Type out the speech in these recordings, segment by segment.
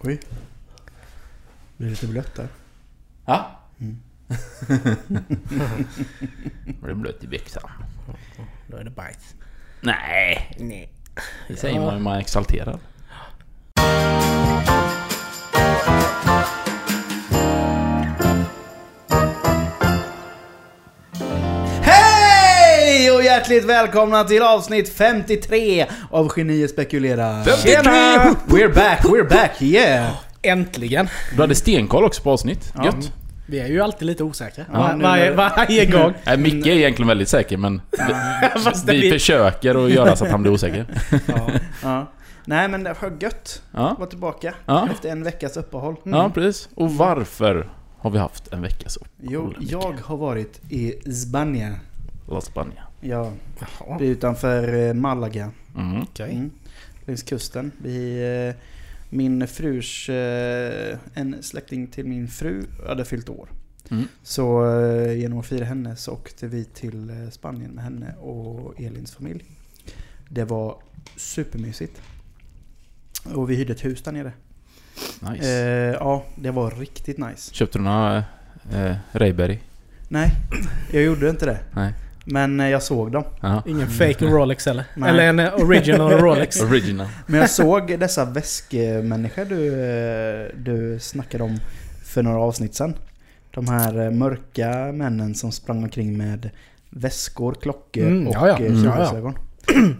Oj. Blir det lite blött där? Ja. Mm. Var det blött i byxan? Då är det bajs. Nej, Nej. det säger man ju man är exalterad. Hjärtligt välkomna till avsnitt 53 av Genier spekulerar. 53! Tjena! We're back, we're back, yeah! Äntligen! Du hade stenkoll också på avsnitt. Ja. Gött. Vi är ju alltid lite osäkra. Ja, Var, varje, varje gång. Nej, Micke är egentligen väldigt säker men vi försöker att göra så att han blir osäker. Ja. ja. Nej men det var gött Ja, att vara tillbaka Ja. efter en veckas uppehåll. ja precis. Och varför har vi haft en veckas uppehåll? Jo, jag har varit i Spanien. La Spania. Ja, Jaha, det är utanför eh, Malaga. Mm. okej. Mm. Längs kusten. Vi, eh, min frus, eh, en släkting till min fru hade fyllt år. Mm. Så genom att fira henne så åkte vi till Spanien med henne och Elins familj. Det var supermysigt. Och vi hyrde ett hus där nere. Nice. Eh, ja, det var riktigt nice. Köpte du några eh, Rayberry? Nej, jag gjorde inte det. Nej. Men eh, jag såg dem. Jaha. Ingen fake Rolex eller? Nej. Eller en eh, original Rolex? Original. Men jag såg dessa väskmänniskor du, eh, du snackade om för några avsnitt sedan. De här mörka männen som sprang omkring med väskor, klockor Mm, och ja, ja. eh, Mm, ja, ja. solglasögon.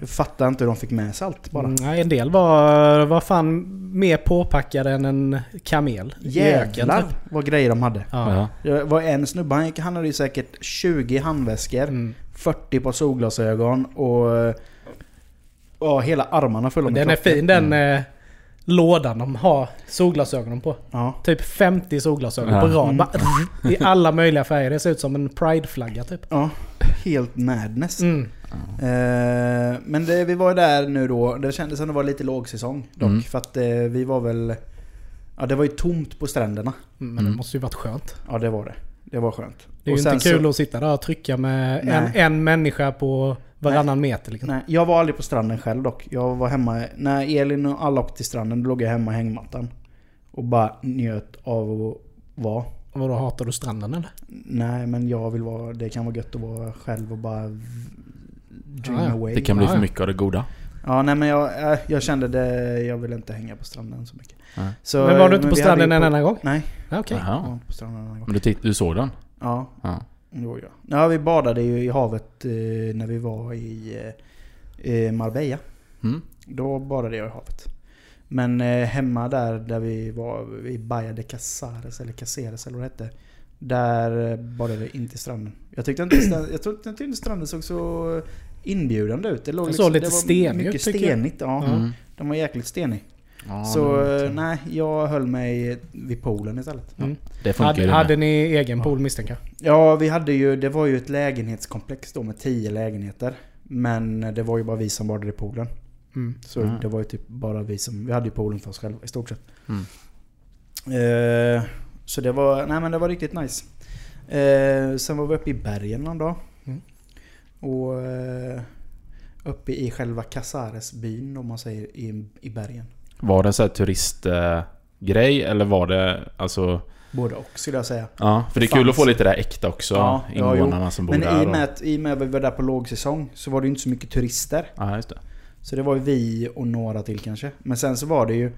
Jag fattar inte hur de fick med sig allt bara. Mm, Nej, en del var, var fan mer påpackade än en kamel. Jävlar typ. vad grejer de hade. Ja. Det var en snubbe, han, han hade ju säkert 20 handväskor, Mm. 40 par solglasögon och... Ja, hela armarna fulla med Den är klockor. fin den eh, lådan de har solglasögonen på. Ja. Typ 50 solglasögon Ja. på rad. Mm. I alla möjliga färger. Det ser ut som en prideflagga typ. ja, helt madness. Mm. Eh, men det, vi var ju där nu då. Det kändes som det var lite lågsäsong dock. Mm. För att eh, vi var väl... Ja, det var ju tomt på stränderna. Mm, Men det måste ju varit skönt. Ja, det var det. Det var skönt. Det är ju Och inte sen kul så- att sitta där och trycka med en, Nej. en människa på varannan meter. Liksom. Nej, jag var aldrig på stranden själv dock. Jag var hemma... När Elin och alla åkte till stranden, då låg jag hemma i hängmattan. Och bara njöt av att vara. Vadå, hatar du stranden eller? Nej, men jag vill vara... Det kan vara gött att vara själv och bara... v- Dream Ja, ja. away. Det kan bli Ja, för ja. mycket av det goda. Ja, nej men jag, äh, jag kände det... Jag vill inte hänga på stranden så mycket. Nej. Så, men var du inte på stranden en enda gång? Nej, Ja, Okej. jag Jaha. var inte på stranden en gång. Men du, titt- du såg den? Ja, Ja. Jo, ja. ja, vi badade ju i havet eh, när vi var i eh, Marbella. Mm. Då badade jag i havet. Men eh, hemma där, där vi var i Baia de Casares, eller Caceres eller vad det hette. Där eh, badade vi inte i stranden. Jag tyckte inte, stranden, jag tyckte inte stranden såg så inbjudande ut. Det, låg Den såg lite det var stenig mycket stenigt. Ja. Mm. Den var jäkligt stenig. Ja, så eh, nej, jag höll mig vid poolen istället. Mm. det funkar Hade, hade ni egen pool misstänker jag? Ja, vi hade ju, det var ju ett lägenhetskomplex då med 10 lägenheter. Men det var ju bara vi som badade i poolen. Mm. Så Mm. det var ju typ bara vi som, vi hade ju poolen för oss själva i stort sett. Mm. Eh, så det var, nej men det var riktigt nice. Eh, sen var vi uppe i bergen någon dag. Och eh, uppe i själva Casaresbyn om man säger i, i bergen. Var det en sån här turistgrej eller var det alltså... Både och skulle jag säga. Ja, för det är Det kul att få lite där äkta också. Ja, ja, invånarna som bor Men där. i och, med att, i och med vi var där på lågsäsong så var det ju inte så mycket turister. ja, just det. Så det var ju vi och några till kanske. Men sen så var det ju...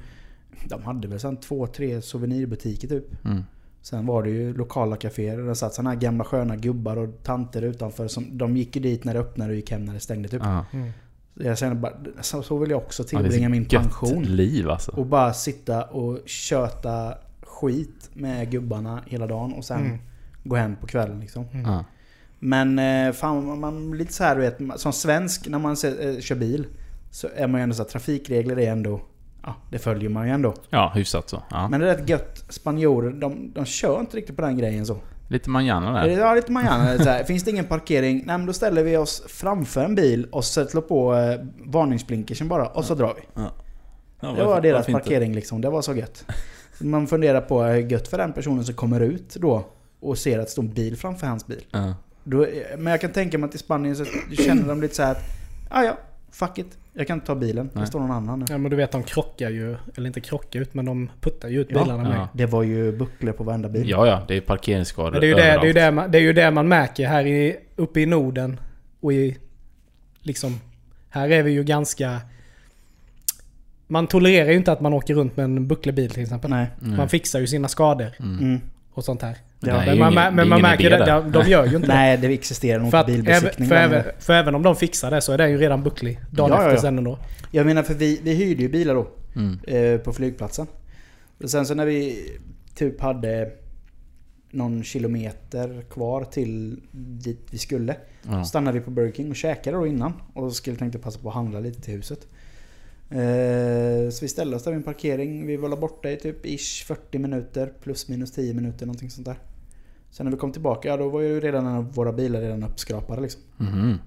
De hade väl sen två, tre souvenirbutiker typ. Mm. Sen var det ju lokala kaféer. Där satt såna här gamla sköna gubbar och tanter utanför. Som, de gick ju dit när det öppnade och gick hem när det stängde typ. Ja. Mm. Jag bara, så, så vill jag också Ja, tillbringa så min pension. liv alltså. Och bara sitta och köta skit med gubbarna hela dagen och sen Mm. gå hem på kvällen liksom. Mm. Ja. Men eh, fan, man, lite så här du vet, som svensk när man ser, eh, kör bil så är man ju ändå så här, trafikregler är ändå, ja det följer man ju ändå. ja, hyfsat så. Ja. Men det är rätt gött, spanjorer de, de kör inte riktigt på den grejen så. Lite manjana där. Ja lite manjana, finns det ingen parkering, nej men då ställer vi oss framför en bil och sätter på eh, varningsblinkersen bara och så drar vi. Ja, Det var deras parkering liksom, det var så gött. Man funderar på hur gött för den personen som kommer ut då och ser att det står en bil framför hans bil. Ja. Då, men jag kan tänka mig att i Spanien så känner de lite så här att ah, ja, Fuck it. Jag kan inte ta bilen. Nej. Det står någon annan nu. Ja men du vet de krockar ju, eller inte krockar ut men de puttar ju ut Ja. bilarna med. Ja. Det var ju bucklor på varenda bil. Ja, ja. Det är parkeringsskador Men det är ju det, det, är ju det, man, det är ju det man märker här i, uppe i Norden och i liksom... Här är vi ju ganska... Man tolererar ju inte att man åker runt med en bucklig bil till exempel. Nej. Mm. Man fixar ju sina skador Mm. och sånt här. Det Ja, men man, ingen- men det man märker det, där. de, de gör ju inte det. Nej, det existerar nog inte bilbesiktning för, även, för även om de fixar det så är den ju redan bucklig dagen Ja, ja, efter ja. sen ändå. Jag menar för vi, vi hyrde ju bilar då. Mm. eh, på flygplatsen. Och sen så när vi typ hade någon kilometer kvar till dit vi skulle. Ja. Stannade vi på Burger King och käkade då innan. Och skulle tänkte passa på att handla lite till huset. Eh, så vi ställde oss där vid en parkering. Vi var där borta i typ ish 40 minuter. Plus minus 10 minuter någonting sånt där. Sen när vi kom tillbaka, ja då var ju redan en av våra bilar redan uppskrapade liksom. Mhm.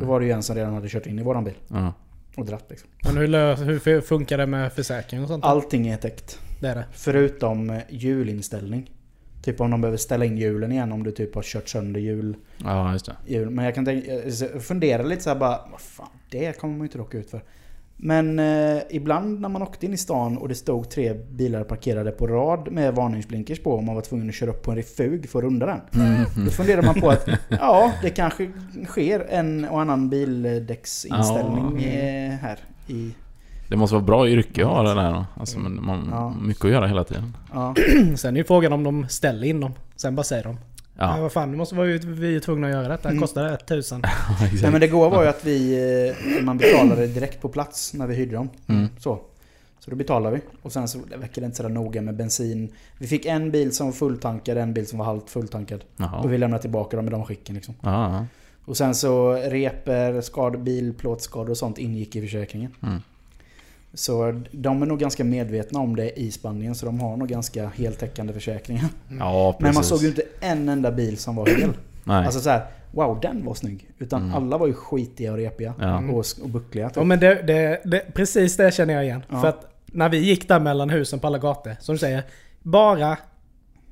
Då var det ju en som redan hade kört in i våran bil. Ja. Och dratt liksom. Men hur, hur funkar det med försäkring och sånt? Allting är täckt. Det är det. Förutom eh, hjulinställning. Typ om de behöver ställa in hjulen igen om du typ har kört sönder hjul. ja, just det. hjul. Men jag kan tänka, jag funderar lite så här bara, vad fan, det kommer man ju inte råka ut för. Men eh, ibland när man åkte in i stan och det stod tre bilar parkerade på rad med varningsblinkers på och man var tvungen att köra upp på en refug för att runda den. Mm. Då funderar man på att ja, det kanske sker en och annan bildäcksinställning Ja. eh, här i... Det måste vara bra yrke att ha det där då. Alltså, men man Ja. mycket att göra hela tiden. Ja, Sen är ju frågan om de ställer in dem. Sen bara säger de. Ja. Ja, vad fan, nu måste vi, vi är tvungna att göra detta. Mm. Kostar det 1000? exakt. Nej men det goa var ju att vi, eh, man betalade direkt på plats när vi hyrde dem. Mm. Så. Så då betalar vi. Och sen så verkar det inte sådär noga med bensin. Vi fick en bil som var fulltankad, en bil som var halvt fulltankad. Jaha. Och vi lämnade tillbaka dem i de skicken liksom. Ja, ja. Och sen så reper, skad, bil, plåtskador och sånt ingick i försäkringen. Mm. Så de är nog ganska medvetna om det i Spanien. Så de har nog ganska heltäckande försäkringar. ja precis. Men man såg ju inte en enda bil som var hel. Nej. Alltså så här, wow den var snygg. Utan Mm. alla var ju skitiga och repiga. Ja. Och, och buckliga. typ. Ja men det, det, det, precis det känner jag igen. Ja. För att när vi gick där mellan husen på alla gator, som du säger, bara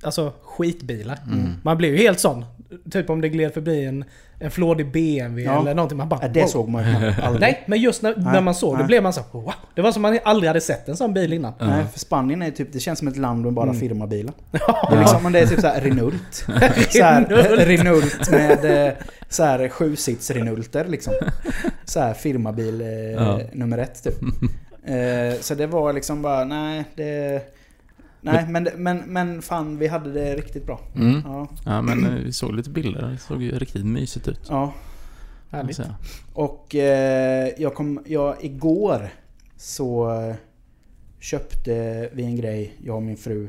alltså skitbilar. Mm. Man blir ju helt sån. Typ om det gled förbi en, en flådig BMW Ja. eller någonting. Man bara Ja, det wow. såg man ju aldrig. Nej, men just när, när man såg det blev man så wow. Det var som man aldrig hade sett en sån bil innan. Nej, för Spanien är typ, det känns som ett land med bara Mm. firmabilar. Det är liksom, det är typ såhär Renault. såhär, Renault med eh, såhär sjusits Renaulter liksom. Såhär firmabil eh, Ja. nummer ett typ. Eh, så det var liksom bara, nej det... Nej men, men, men fan vi hade det riktigt bra. Mm. Ja. Ja, men eh, vi såg lite bilder. Det såg ju riktigt mysigt ut. ja. Härligt. Och eh, jag kom, jag, igår så köpte vi en grej, jag och min fru,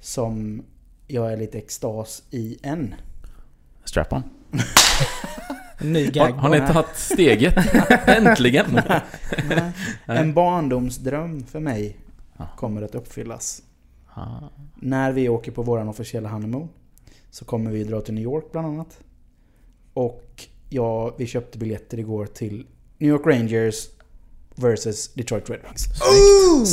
som jag är lite extas i än. Strap-on. En ny Har, gag. har ni tagit steget? Äntligen! En barndomsdröm för mig kommer att uppfyllas. Ja. När vi åker på våran officiella honeymoon så kommer vi dra till New York bland annat. Och ja, vi köpte biljetter igår till New York Rangers versus Detroit Red Wings.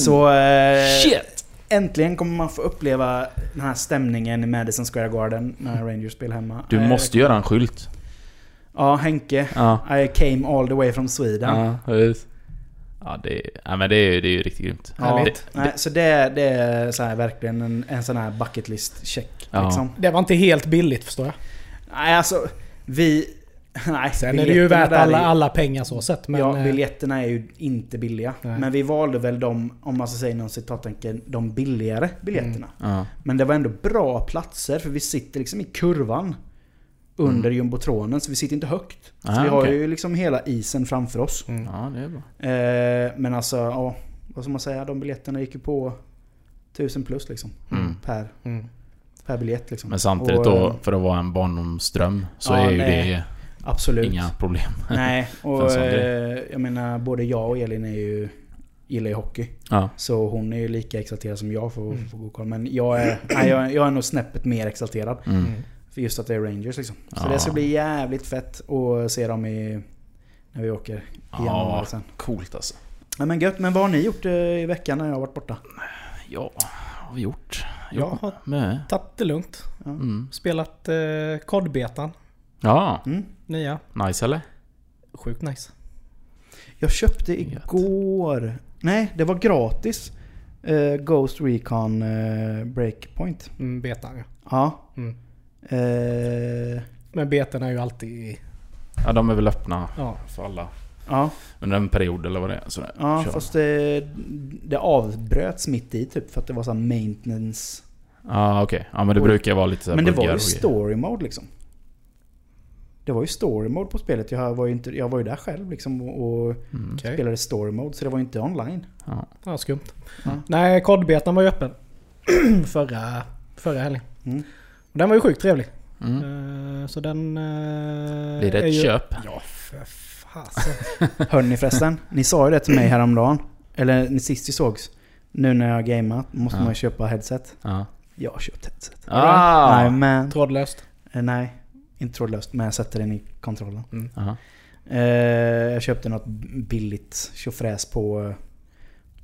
Så eh, Shit! äntligen kommer man få uppleva den här stämningen i Madison Square Garden när Rangers spelar hemma. Du Eh, måste göra en skylt. Ja, Henke. Ja. I came all the way from Sweden. Ja. Ja, det, är- ja men det är, det är ju riktigt grymt. Ja, Härligt. nej, så det, det är så här, verkligen en, en sån här bucket list check. Ja. Liksom. Det var inte helt billigt förstår jag. Nej, alltså vi... Nej, Sen är det ju värt alla, är- alla pengar så sett. Men, ja, eh, biljetterna är ju inte billiga. Nej. Men vi valde väl de, om man ska säga inom citattecken, de billigare biljetterna. Ja. Men det var ändå bra platser för vi sitter liksom i kurvan. Under jumbotronen, så vi sitter inte högt. Så Ah, vi har okej. ju liksom hela isen framför oss. mm. ja, det är bra. Eh, men alltså, ja, vad ska man säga? De biljetterna gick ju på 1000 plus liksom. Mm. Per, Mm. per biljett liksom. Men samtidigt Och, då, eh, för att vara en barndomsdröm, så Ja, är ju nej. det Absolut. inga problem. Nej, och eh, jag menar både jag och Elin är ju gillar ju hockey. Ja. Så hon är ju lika exalterad som jag för, Mm. för god koll. Men jag är, nej, jag, jag är nog snäppet mer exalterad. Mm. För just att det är Rangers liksom. Så Ja. det ska bli jävligt fett att se dem i... När vi åker i Ja. sen. Coolt alltså. Ja, men gött, men vad har ni gjort eh, i veckan när jag har varit borta? Ja, vad har vi gjort? Jag har med. tagit det lugnt. Mm. Spelat eh, kodbetan. Ja, Mm? Nya. nice eller? Sjukt nice. Jag köpte igår. Nej, det var gratis. Eh, Ghost Recon eh, Breakpoint. Mm, betan ja. Ja. Mm. Eh, Men beten är ju alltid... Ja, de är väl öppna Ja. för alla. ja, Under en period eller vad det är. Sådär. ja Kör. fast det, det avbröts mitt i typ för att det var så maintenance. Ja, okej. Ja, men det Oj. brukar vara lite så Men det var ju och story mode liksom. Det var ju story mode på spelet. Jag var ju, inte, jag var ju där själv liksom och, och Mm. Spelade story mode. Så det var ju inte online. Ja. Ja, skumt. Ja. Nej, kodbetan var ju öppen. förra, förra helgen. Mm. Och den var ju sjukt trevlig. Mm. Eh, så den... Uh, Blir det ett köp? Ja, för fasen. Hörni förresten, ni sa ju det till mig häromdagen. Eller ni sist vi sågs. Nu när jag har gameat måste Ja. man ju köpa headset. Ja. Jag har köpt headset. Ah! Nej men. Trådlöst. Eh, nej, inte trådlöst. Men jag sätter den i kontrollen. Aha. Eh, jag köpte något billigt tjofräs på, eh,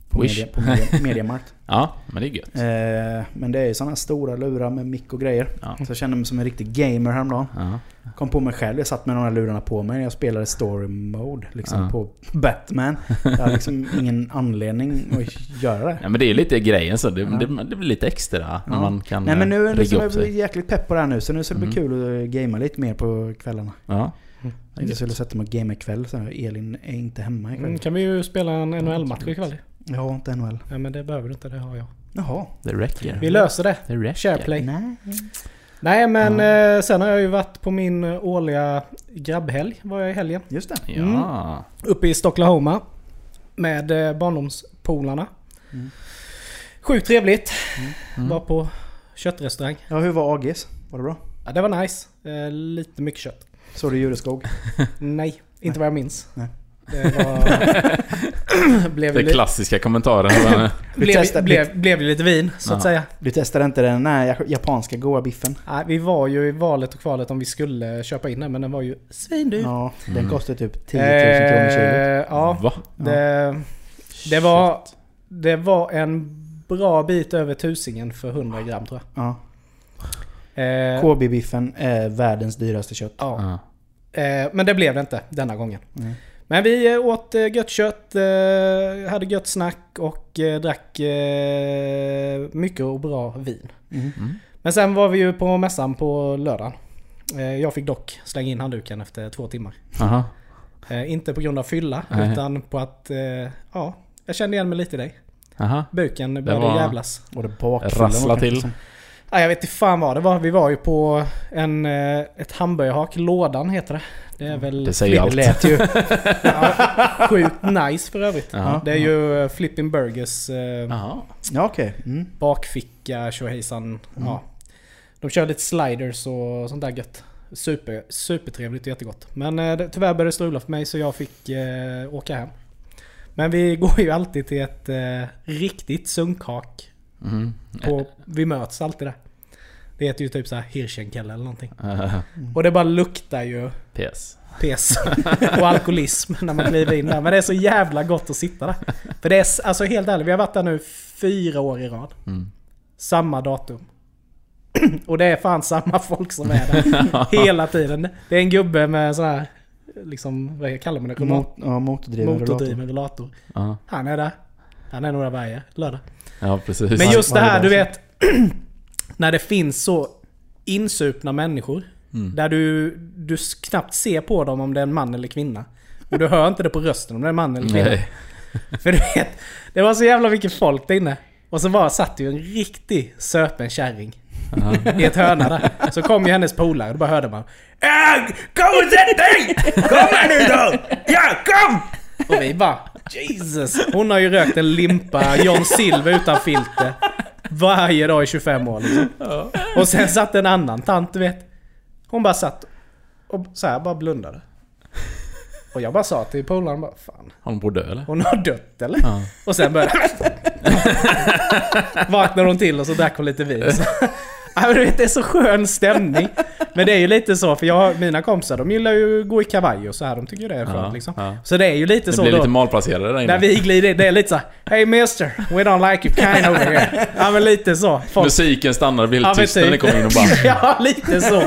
på, Wish. media, på media, Mediamarkt. Ja, men det är gött. Eh, men det är ju sådana stora lurar med mick och grejer. Ja. Så jag kände mig som en riktig gamer häromdagen. Ja. Kom på mig själv, jag satt med de här lurarna på mig när jag spelade story mode liksom Ja. på Batman. Jag hade liksom ingen anledning att göra det. ja, men det är ju lite grejen så. Det, Ja. det, det blir lite extra när man kan Nej men nu är eh, det liksom, jag blir jäkligt pepp på det här nu så nu ska det bli Mhm. kul att gamea lite mer på kvällarna. Ja. Jag skulle sätta mig och gamea ikväll så Elin är inte hemma ikväll. Mm, kan vi ju spela en NHL-match ikväll. Jag har inte NHL. Ja, men det behöver du inte, det har jag. Jaha. Det räcker. Vi löser det. Det räcker. Shareplay. Nej. Nej men Ja. eh, sen har jag ju varit på min eh, årliga grabbhelg. Var jag i helgen. Just det. Ja. Uppe i Stocklahoma. Med eh, barndomspolarna. Mm. Sjukt trevligt. Mm. Var på köttrestaurang. Ja, hur var AGs? Var det bra? Ja, det var nice. Eh, lite mycket kött. Såg du Jureskog? Nej, inte vad jag minns. Nej. Det var... blev, Det klassiska kommentaren. blev, blev, blev det lite vin, så att Ja. säga. Du testade inte den nej, japanska goa biffen? Nej, vi var ju i valet och kvalet om vi skulle köpa in den, men den var ju svindyr. Ja, den Mm. kostar typ 10 000 kronor kilot. Eh, ja, Va? det, det, var, det var en bra bit över tusingen för 100 gram tror Ja. jag. Eh, KB-biffen är världens dyraste kött. ja. Ja. Eh, men det blev det inte denna gången. Mm. Men vi eh, åt eh, gött kött, eh, hade gött snack och drack mycket och bra vin. Mm. Mm. Men sen var vi ju på mässan på lördagen. Jag fick dock slänga in handduken efter två timmar. Aha. Inte på grund av fylla, Nej. utan på att... Ja, jag kände igen mig lite i dig. Aha. Buken började var- jävlas. Och det Rassla till. som- Ja, jag vet inte fan vad det var. Vi var ju på en, eh, ett hamburgerhak. Lådan heter det. Det är väl... Det säger allt. lät ju... Ja, sjukt nice för övrigt. Ja. Det är ju eh, Flipping Burgers eh. Ja okej. Mm. bakficka tjohejsan. Ja. De kör lite sliders och sånt där gött. Super, supertrevligt och jättegott. Men eh, tyvärr började det strula för mig så jag fick eh, åka hem. Men vi går ju alltid till ett eh, riktigt sunkhak. Mm. På, vi möts alltid där. Det heter ju typ så här Hirschenkelle eller någonting. Eh, Och det bara luktar ju PS. pes och alkoholism när man kliver in där. Men det är så jävla gott att sitta där. För det är, alltså helt ärligt, vi har varit där nu fyra år i rad. Mm. Samma datum. Och det är fan samma folk som är där. Hela tiden. Det är en gubbe med sån här, liksom, vad kallar man det? Mot, ja, motordriven motordriven rullator. Ja. Han är där. Han är nog där varje lördag. Ja, precis. Men just det här, du vet. När det finns så insupna människor. Mm. Där du, du knappt ser på dem om det är en man eller kvinna. Och du hör inte det på rösten om det är en man eller kvinna. Nej. För du vet, det var så jävla mycket folk där inne. Och så bara satt ju en riktig söpen kärring. Ja. I ett hörna där. Så kom ju hennes polare och då bara hörde man äh, Kom och sätt dig! Kom här nu då! Ja, kom! Och vi bara Jesus! Hon har ju rökt en limpa John Silver utan filter. Varje dag i 25 år liksom. Och sen satt en annan tant du vet. Hon bara satt och så här bara blundade. Och jag bara sa till polaren bara Fan, Har hon dö eller? hon har dött eller? Ja. Och sen började... Vaknade hon till och så drack hon lite vin. Så. Ja, men du vet, det är så skön stämning. Men det är ju lite så, för jag, har- mina kompisar de gillar ju att gå i kavaj och så här. De tycker det är skönt Ja, liksom. ja. Så det är ju lite Det så blir då. lite malplacerade där inne. När vi glider in, det är lite så Hey mister, we don't like you kind over here. Ja men lite så. Folk, Musiken stannar, det blir Ja, helt men tyst när ni kommer in och bara... ja, lite så.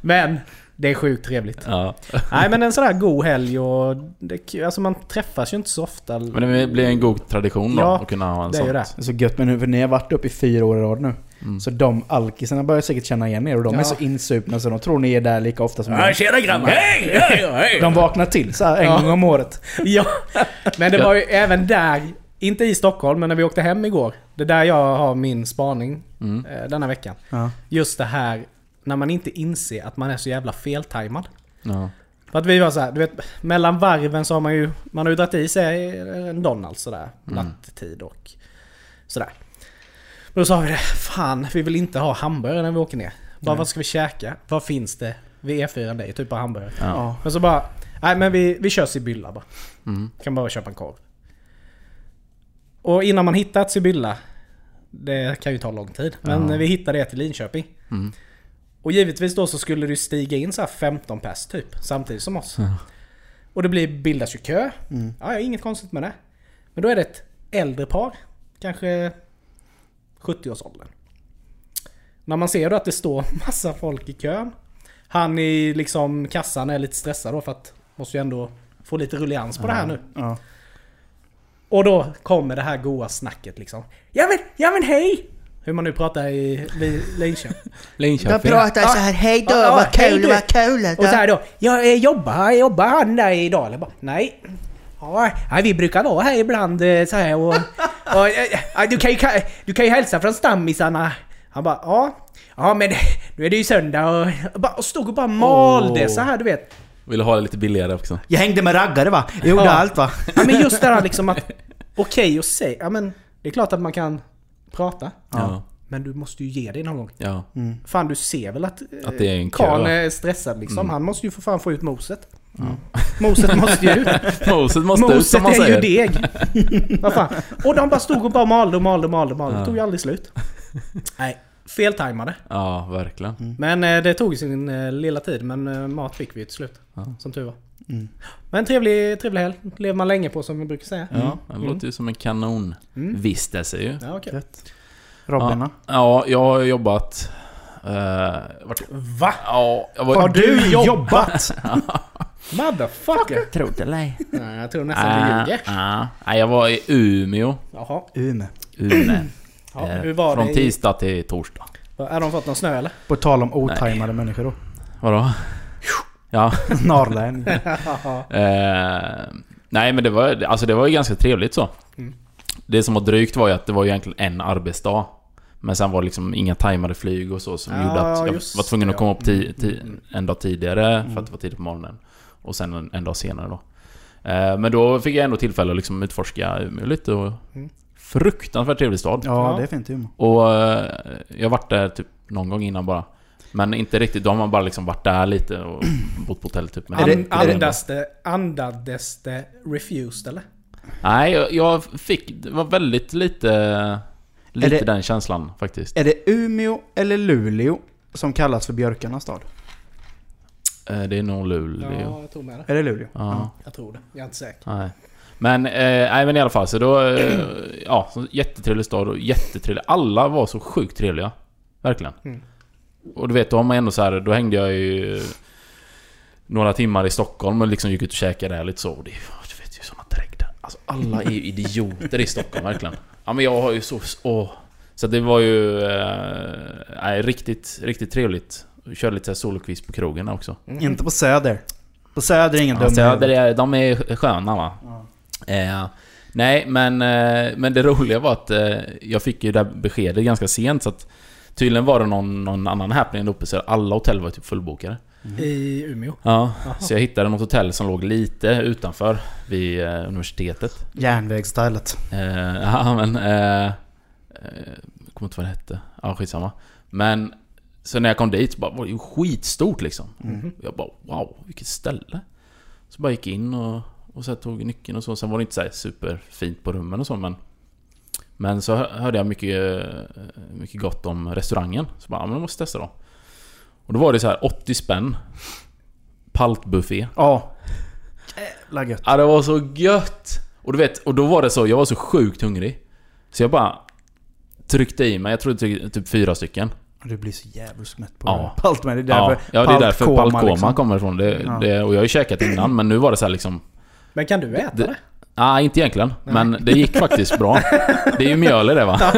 Men Det är sjukt trevligt. Ja. Nej men en sån där god helg och... Det, alltså man träffas ju inte så ofta. Men det blir en god tradition då Ja, att kunna ha en det är sån. ju det. Det är så gött med nu, för ni har varit uppe i fyra år i rad nu. Mm. Så de alkisarna börjar säkert känna igen er och de Ja. är så insupna så de tror ni är där lika ofta som Ja, tjena grabbar! Hej, hej, hej! De vaknar till så här en Ja. gång om året. Ja, men det var ju även där, inte i Stockholm, men när vi åkte hem igår. Det är där jag har min spaning Mm. eh, denna veckan. Ja. Just det här när man inte inser att man är så jävla feltajmad. Ja. För att vi var så här, du vet, mellan varven så har man ju, man har ju dragit i sig en Donalds sådär, nattetid och sådär. Men då sa vi det, fan vi vill inte ha hamburgare när vi åker ner. Bara vad ska vi käka? Vad finns det vid E4 det är typ av hamburgare? Ja. Ja. Men så bara, nej men vi, vi kör Sibylla bara. Mm. Kan bara köpa en korv. Och innan man hittar ett Sibylla, det kan ju ta lång tid. Men Ja. vi hittade det till Linköping. Mm. Och givetvis då så skulle det ju stiga in så här 15 pers typ, samtidigt som oss. Ja. Och det blir, bildas ju kö. Mm. Ja, ja, inget konstigt med det. Men då är det ett äldre par, kanske 70-årsåldern. När man ser då att det står massa folk i kön. Han i liksom kassan är lite stressad då för att måste ju ändå få lite rullians på det här nu. Ja. Och då kommer det här goa snacket liksom. Ja men, ja men hej! Hur man nu pratar i Li- Linköping. Linköping. pratar så här, hej då, Ja, ja, vad kul, vad kul. Och så här då. Ja, eh, jobbar, jobbar han där idag? Eller bara, nej. Ja, nej, vi brukar vara här ibland eh, så här och... och eh, du, kan ju, du kan ju hälsa från stammisarna. Han bara, ja. Ja men nu är det ju söndag och... och bara- Och stod och bara malde Åh. så här du vet. Vill ha det lite billigare också. Jag hängde med raggare va? Jag gjorde Ja. allt va? Ja men just det här liksom att... Okej att säga, ja men... Det är klart att man kan prata. Ja. Men du måste ju ge dig någon gång. Ja. Fan du ser väl att, eh, Att det är en kö, karln är stressad liksom. Mm. Han måste ju för fan få ut moset. Moset måste ju ut. Moset måste ut Moset som man är säger. ju deg. Vad fan. Och de bara stod och bara malde och malde och malde och malde. Det Ja. tog ju aldrig slut. Nej, feltajmade. Ja, verkligen. Men eh, det tog sin eh, lilla tid. Men eh, mat fick vi till slut. Ja. Som tur var. Mm. Men trevlig, trevlig helg. Lever man länge på som vi brukar säga. Ja, det låter ju som en kanonvistelse ju. Ja. Gött. Robin då? Ja, jag har jobbat... Uh, vart, Va? ja, jag var... Har du jobbat? Motherfucker! Tror det Nej, jag tror nästan du ljuger. Nej, jag var i Umeå. Jaha. Ume. Umeå. Ja, Eh, hur var Från det? i- tisdag till torsdag. Har de fått någon snö eller? På tal om otajmade människor då. Vadå? Ja. Norrland. Eh, nej men det var, alltså det var ju ganska trevligt så. Mm. Det som var drygt var ju att det var ju egentligen en arbetsdag. Men sen var det liksom inga tajmade flyg och så som Ja, gjorde att jag var tvungen att det, komma ja. upp ti, ti, Mm, mm. en dag tidigare för att det var tidigt på morgonen. Och sen en, en dag senare då. Eh, men då fick jag ändå tillfälle att liksom utforska Umeå lite och... Mm. Fruktansvärt trevlig stad. Ja, Ja. det är fint Umeå. Och eh, jag varit där typ någon gång innan bara. Men inte riktigt, då har man bara liksom varit där lite och bott på hotell typ. Men det- Andas det, andades det refused eller? Nej, jag, jag fick... Det var väldigt lite... Lite det- den känslan faktiskt. Är det Umeå eller Luleå som kallas för björkarnas stad? Eh, Det är nog Luleå. Ja, jag tror med det. Är det Luleå? Ja. Jag tror det. Jag är inte säker. Nej. Men, eh, nej men i alla fall så då... Eh, ja, så jättetrevlig stad och jättetrevlig. Alla var så sjukt trevliga. Verkligen. Mm. Och du vet, då har man ändå så här, Då hängde jag ju... Några timmar i Stockholm och liksom gick ut och käkade där lite så. Och det, du vet ju såna drägder. Alltså alla är ju idioter i Stockholm verkligen. Ja men jag har ju så... Åh. Så det var ju... Eh, riktigt, riktigt trevligt. Körde lite solokvist på krogen också. Mm. Inte på Söder. På Söder är ingen Ja, dum det är, de är sköna va? Eh, nej, men, eh, men det roliga var att eh, jag fick ju det här beskedet ganska sent så att Tydligen var det någon, någon annan happening där uppe så alla hotell var typ fullbokade. I Umeå. Ja, Jaha. så jag hittade något hotell som låg lite utanför vid eh, universitetet. Järnvägsstylet. Eh, ja, men... Eh, eh, jag kommer inte vad det hette. Ja, skitsamma. Men... Så när jag kom dit så bara, var det ju skitstort liksom. Mhm. Jag bara wow, vilket ställe. Så bara gick in och, och så tog nyckeln och så. Sen var det inte så här superfint på rummen och så men... Men så hör- hörde jag mycket, mycket gott om restaurangen. Så bara, men jag måste testa då. Och då var det så här 80 spänn. Paltbuffé. Ja. Jävla gött. Ja, det var så gött! Och du vet, och då var det så, jag var så sjukt hungrig. Så jag bara tryckte i mig, jag tror tryckte typ fyra stycken. Du blir så jävligt mätt på Ja. Paltman. Det är därför ja det är därför paltkoma, liksom. kommer ifrån. Det, Ja. det, och jag har ju käkat innan men nu var det så här liksom... Men kan du äta det? Nej, inte egentligen. Men det gick faktiskt bra. Det är ju mjöl i det va?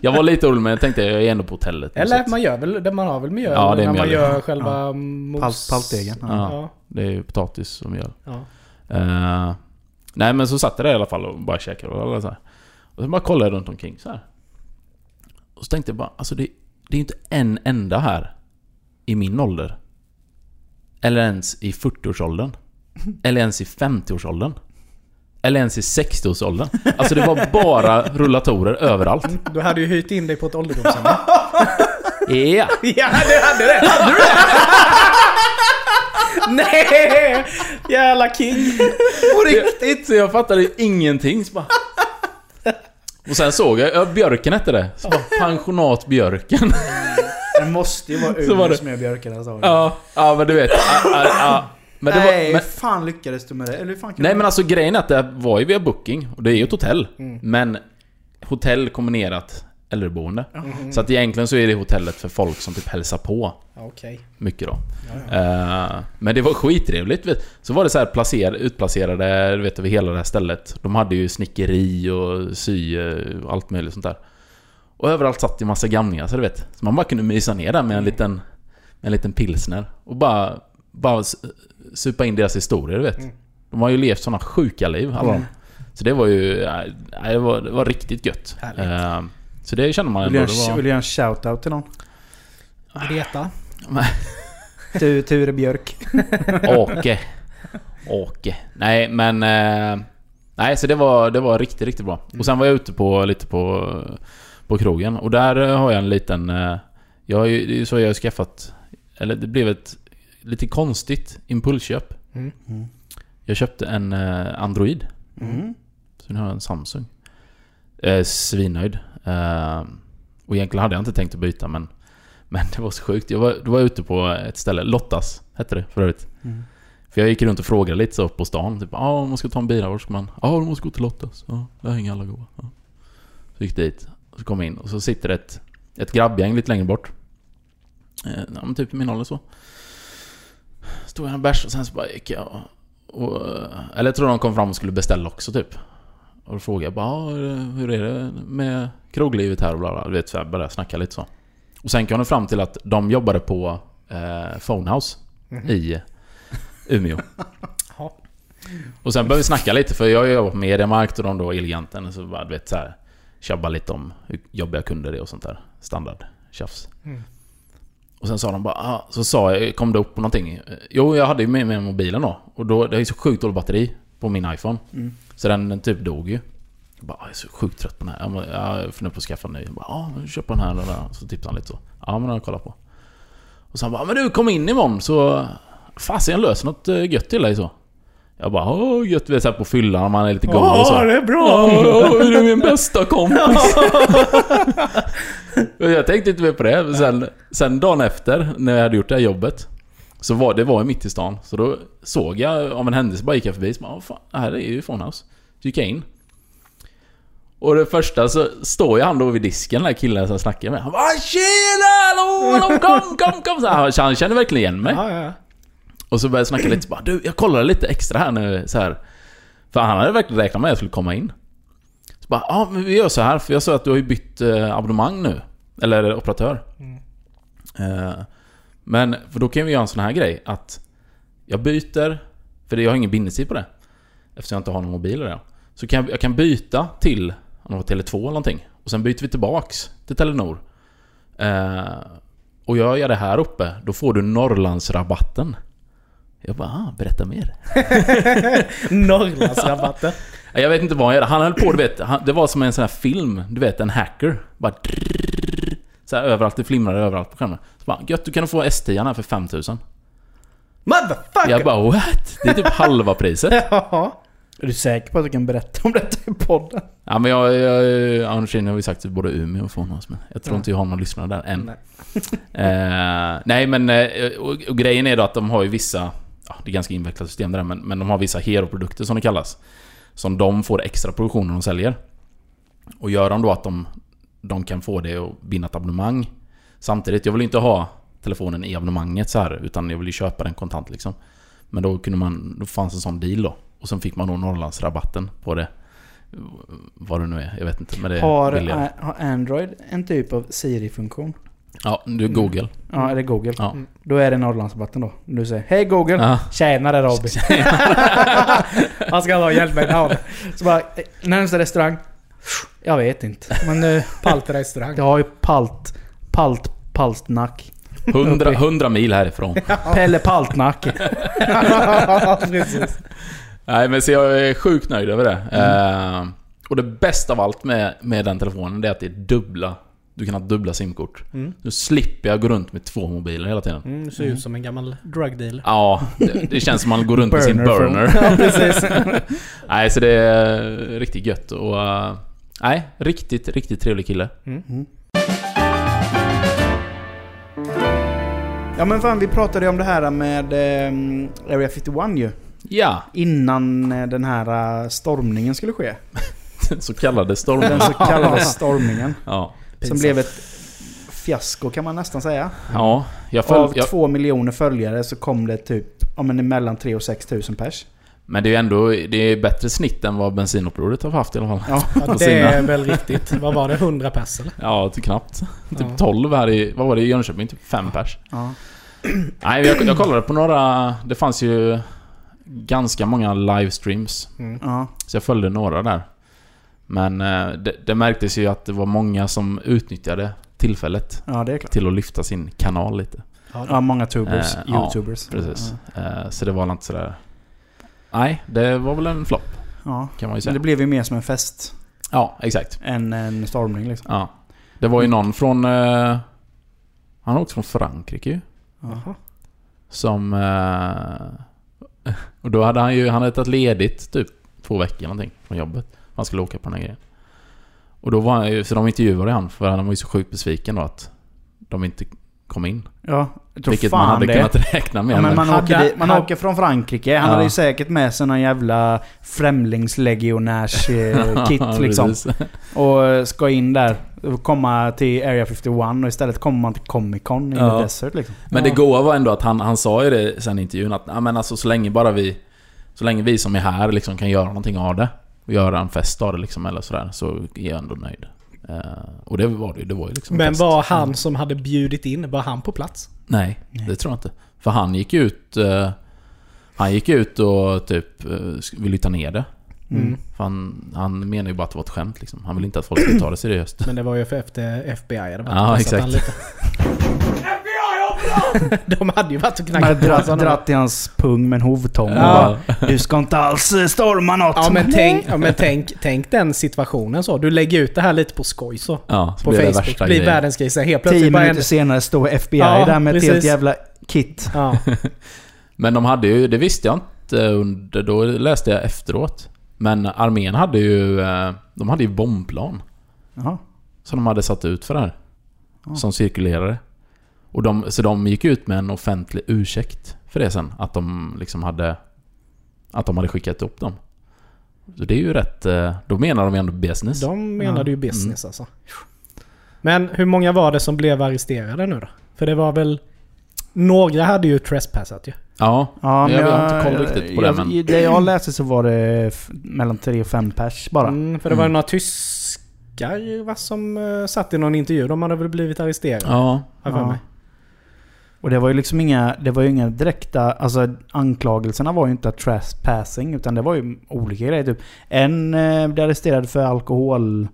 jag var lite orolig men jag tänkte jag är ändå på hotellet. Eller man gör väl, det- man har väl mjöl Ja, det är när man mjöl, gör ja. själva Ja. mos... Palt, paltdegen. Ja. Ja. Ja. Det är ju potatis och mjöl. ja. Eh, nej men så satt jag där i alla fall och bara käkade och så här. Och så bara kollade jag runt omkring så här. Och så tänkte jag bara, alltså det, det är ju inte en enda här i min ålder. Eller ens i 40-årsåldern. Eller ens i 50-årsåldern. Eller ens i 60-årsåldern. Alltså det var bara rullatorer överallt. Du hade ju hyrt in dig på ett ålderdomshem. Ja! ja, du hade det! Hade du det? Nej! Jävla king! På riktigt! Så jag fattade ingenting. Så bara... Och sen såg jag, ja, Björken hette det. Så bara, pensionat Björken. Det måste ju vara Umeå som är björken alltså. Ja, ja men du vet. Ja, ja, ja. Men det var, Nej, men, fan lyckades du med det? Eller hur fan nej men alltså grejen är att det var ju via booking. Och det är ju ett hotell. Mm. Men hotell kombinerat äldreboende. Mm. Så att egentligen så är det hotellet för folk som typ hälsar på Okej. mycket då. Ja, ja. Eh, men det var skittrevligt. Vet. Så var det så här placer, utplacerade du vet, över hela det här stället. De hade ju snickeri och sy och allt möjligt sånt där. Och överallt satt ju massa gamlingar så du vet. Så man bara kunde mysa ner där med en liten, med en liten pilsner. Och bara, bara supa in deras historier du vet. Mm. De har ju levt såna sjuka liv alla Mm. Så det var ju... Nej, det var, det var riktigt gött. Eh, så det känner man Vill ändå. du göra var, vill du göra en shout-out till någon? Greta. Tu, Ture Björk. Åke. Åke. Nej, men... Eh, nej, så det var, det var riktigt, riktigt bra. Och sen var jag ute på lite på, på krogen. Och där eh, har jag en liten... Eh, jag har ju, det är ju så jag har skaffat... Eller det blev ett lite konstigt impulsköp. Mm. Mm. Jag köpte en eh, Android. Mm. Så nu har jag en Samsung. Eh, svinnöjd. Eh, och egentligen hade jag inte tänkt att byta men... Men det var så sjukt. Jag var, då var jag ute på ett ställe, Lottas hette det för övrigt. Mm. För jag gick runt och frågade lite så på stan. Typ, ja om man ska ta en bil, var ska man? Ja, du måste gå till Lottas. Ja, där hänger alla goa. Ja. Så gick jag dit. Och så kom jag in och så sitter ett, ett grabbgäng lite längre bort. Eh, ja, men typ i min ålder så. Stod jag en bärs och sen så bara gick jag och, och... Eller jag tror de kom fram och skulle beställa också typ. Och då frågade jag bara hur är det med kroglivet här och bla bla. Du vet så jag började snacka lite så. Och sen kom det fram till att de jobbade på eh, Phonehouse Mhm. i Umeå. Och sen började vi snacka lite för jag jobbar på Mediamarkt och de då Eleganten. Så bara du vet så här Tjabba lite om hur jobbiga kunder det är och sånt där. Standard tjafs. Mm. Och sen sa de bara, ah, så sa jag, kom det upp på någonting? Jo, jag hade ju med mig mobilen då. Och då, det är ju så sjukt dåligt batteri på min iPhone. Mm. Så den, den typ dog ju. Jag bara, ah, jag är så sjukt trött på den här. Jag, bara, jag funderar på att skaffa en ny. Jag bara, ja, ah, köp den här eller där. Så tipsade han lite så. Ja, men den har jag kollat på. Och så han bara, men du kom in imorgon så... Fasen jag löser något eh, gött till dig så. Jag bara, åh gött. Vi är på fyllan, man är lite galen och så. Ja, det är bra! är du min bästa kompis? Och jag tänkte inte mer på det. Sen, sen dagen efter, när jag hade gjort det här jobbet. Så var det var mitt i stan. Så då såg jag, av en händelse bara gick jag förbi. Så bara, "Åh, fan, här är ju Phonehouse. Så gick jag in. Och det första så står ju han då vid disken, den där killen som jag snackade med. Han bara Tjena! Hallå, hallå, kom, kom, kom! Så han, han känner verkligen igen mig. Ja, ja. Och så började jag snacka lite så bara du, jag kollade lite extra här nu så här. För han hade verkligen räknat med att jag skulle komma in. Så bara, ja men vi gör så här för jag sa att du har ju bytt eh, abonnemang nu. Eller operatör. Mm. Eh, men, för då kan vi göra en sån här grej att jag byter, för jag har ingen bindningstid på det. Eftersom jag inte har någon mobil eller Så kan jag, jag kan byta till, om det var Tele2 eller någonting. Och sen byter vi tillbaks till Telenor. Eh, och gör jag det här uppe, då får du Norrlandsrabatten. Jag bara, ah, berätta mer. Norrlandsrabatten. Jag vet inte vad han gjorde. Han höll på, du vet. Han, det var som en sån här film. Du vet, en hacker. Bara drrrr, så här överallt. Det flimrade överallt på skärmen. Så bara, gött, du kan få S10 här för 5000. Motherfucker! Jag bara, what? Det är typ halva priset. Ja. Är du säker på att du kan berätta om detta i podden? Ja men jag... jag Anders har ju sagt både Umeå och Fånås men jag tror Ja. inte jag har någon lyssnare där än. Nej. Eh, nej men... eh, och, och grejen är då att de har ju vissa... Ja, det är ganska invecklat system där men, men de har vissa hero-produkter som det kallas. Som de får extra produktion när de säljer. Och gör de då att de... de kan få det att binda ett abonnemang. Samtidigt, jag vill inte ha telefonen i abonnemanget så här utan jag vill ju köpa den kontant liksom. Men då kunde man, då fanns en sån deal då. Och sen fick man då Norrlandsrabatten på det. Vad det nu är, jag vet inte. Men det Har, har Android en typ av Siri-funktion? Ja, du Google. Ja, är det Google? Ja. Då är det Norrlandsrabatten då. Du säger Hej Google! Ja. Tjenare Robin! Han ska ha hjälp med namn. Så bara, närmsta restaurang? Jag vet inte. Men eh, Palt restaurang. jag har ju Palt... Palt... Palstnack. 100, 100 mil härifrån. Pelle Paltnack. Precis. Nej men så jag är sjukt nöjd över det. Eh, och det bästa av allt med, med den telefonen det är att det är dubbla. Du kan ha dubbla simkort. Mm. Nu slipper jag gå runt med två mobiler hela tiden. Mm, du ser ut som en gammal drug dealer. Ja, det, det känns som man går runt med sin Burner. Ja, precis. Nej, så det är riktigt gött och... eh, nej, riktigt, riktigt trevlig kille. Ja men fan vi pratade ju om det här med eh, Area 51 ju. Ja, Innan eh, den här eh, stormningen skulle ske. den så kallade stormen. Den så kallade stormningen. Ja. Som blev ett fiasko kan man nästan säga. Ja, jag Av följde... Jag, två miljoner följare så kom det typ ja, men mellan 3 och 6 tusen pers. men det är ju ändå... Det är bättre snitt än vad bensinupproret har haft i alla fall. Ja. Det är väl riktigt. Vad var det? 100 pers eller? Ja, till knappt. Typ Ja. 12 här i... Vad var det i Jönköping? Typ 5 pers. Ja. Nej, jag, jag kollade på några... Det fanns ju ganska många livestreams. Mm. Ja. Så jag följde några där. Men eh, det, det märktes ju att det var många som utnyttjade tillfället ja, det är klart. till att lyfta sin kanal lite. Ja, många tubers. Eh, ja, Youtubers. Precis. Eh, så det var inte sådär... Nej, det var väl en flopp Ja. kan man ju Men säga. det blev ju mer som en fest Ja, exakt. än en stormning liksom. Ja. Det var ju någon från... Eh, han åkte från Frankrike ju. Jaha. Som... Eh, och då hade han ju... Han hade tagit ledigt typ två veckor eller någonting från jobbet. Han skulle åka på den här grejen. Och då var han ju... Så de intervjuade han för han var ju så sjukt besviken då att de inte kom in. Ja, jag tror Vilket fan man hade det. kunnat räkna med. Ja, men man, Hade- åker, dit, man hade- åker från Frankrike. Han Ja. hade ju säkert med sig någon jävla främlingslegionärs-kit liksom. precis. Och ska in där. Och komma till Area 51 och istället kommer man till Comic Con i Ja. Desert liksom. Men det goa var ändå att han, han sa ju det sen i intervjun att ja, men alltså, så länge bara vi... Så länge vi som är här liksom kan göra någonting av det. Och göra en fest av det liksom eller sådär. Så är jag ändå nöjd. Eh, och det var det. Det var ju liksom en Men fest. var han som hade bjudit in, var han på plats? Nej, det tror jag inte. För han gick ut... eh, han gick ut och typ uh, ville ta ner det. Mm. För han, han menar ju bara att det var ett skämt liksom. Han vill inte att folk ska ta det seriöst. Men det var ju för efter FBI hade varit Ja, exakt. De hade ju varit och knackat på honom. dratt i hans pung med en hovtång och Ja. bara Du ska inte alls eh, storma något! Ja men, tänk, ja men tänk, tänk den situationen så. Du lägger ut det här lite på skoj så. Ja, så På det Facebook. värsta blir världens grej. Så helt Tio plötsligt en... minuter senare står FBI Ja, där med ett helt precis. jävla kit. Ja. Men de hade ju, det visste jag inte under, då läste jag efteråt. Men armén hade ju, eh, de hade ju bombplan. Jaha. Som de hade satt ut för det här. Ja. Som cirkulerade. Och de, så de gick ut med en offentlig ursäkt för det sen. Att de liksom hade... Att de hade skickat upp dem. Så det är ju rätt... eh, Då menar de ju ändå business. De menade Ja. ju business alltså. Men hur många var det som blev arresterade nu då? För det var väl... Några hade ju trespassat ju. Ja, Ja, Jag har inte koll riktigt på det, jag, men- I det jag läste så var det mellan 3 och 5 pers bara. Mm, för det var ju Mm. några tyskar va, som uh, satt i någon intervju. De hade väl blivit arresterade. ja. jag för Ja. mig. Och det var ju liksom inga, det var ju inga direkta, alltså anklagelserna var ju inte trespassing utan det var ju olika grejer. Typ. En eh, blev arresterad för alkohol,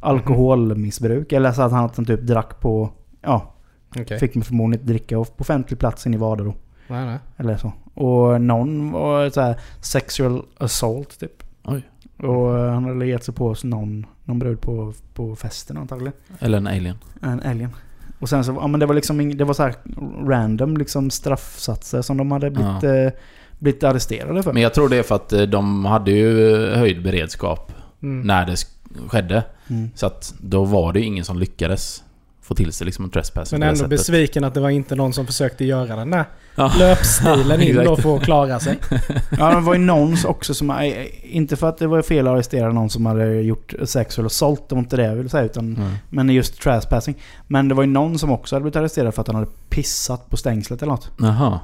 alkoholmissbruk. Eller så att han, att han typ drack på, ja, Okej. fick förmodligen inte dricka på offentlig plats inne i Vardero. Nej, nej. Eller så. Och någon var så här sexual assault typ. Oj. Och eh, han hade gett sig på någon, någon brud på, på festen antagligen. Eller en alien. En alien. Och sen så, ja men det var liksom det var så random liksom straffsatser som de hade blivit, eh, blivit arresterade för. Men jag tror det är för att eh, de hade ju eh, höjd beredskap Mm. när det sk- skedde. Mm. Så att då var det ju ingen som lyckades få till sig liksom en trespassing Men ändå besviken att det var inte någon som försökte göra den där Ja. löpstilen in då för att klara sig. Ja, det var ju någon också som... Inte för att det var fel att arrestera någon som hade gjort sex eller sålt, det var inte det jag ville säga. Utan, Mm. Men just trespassing. Men det var ju någon som också hade blivit arresterad för att han hade pissat på stängslet eller något. Jaha.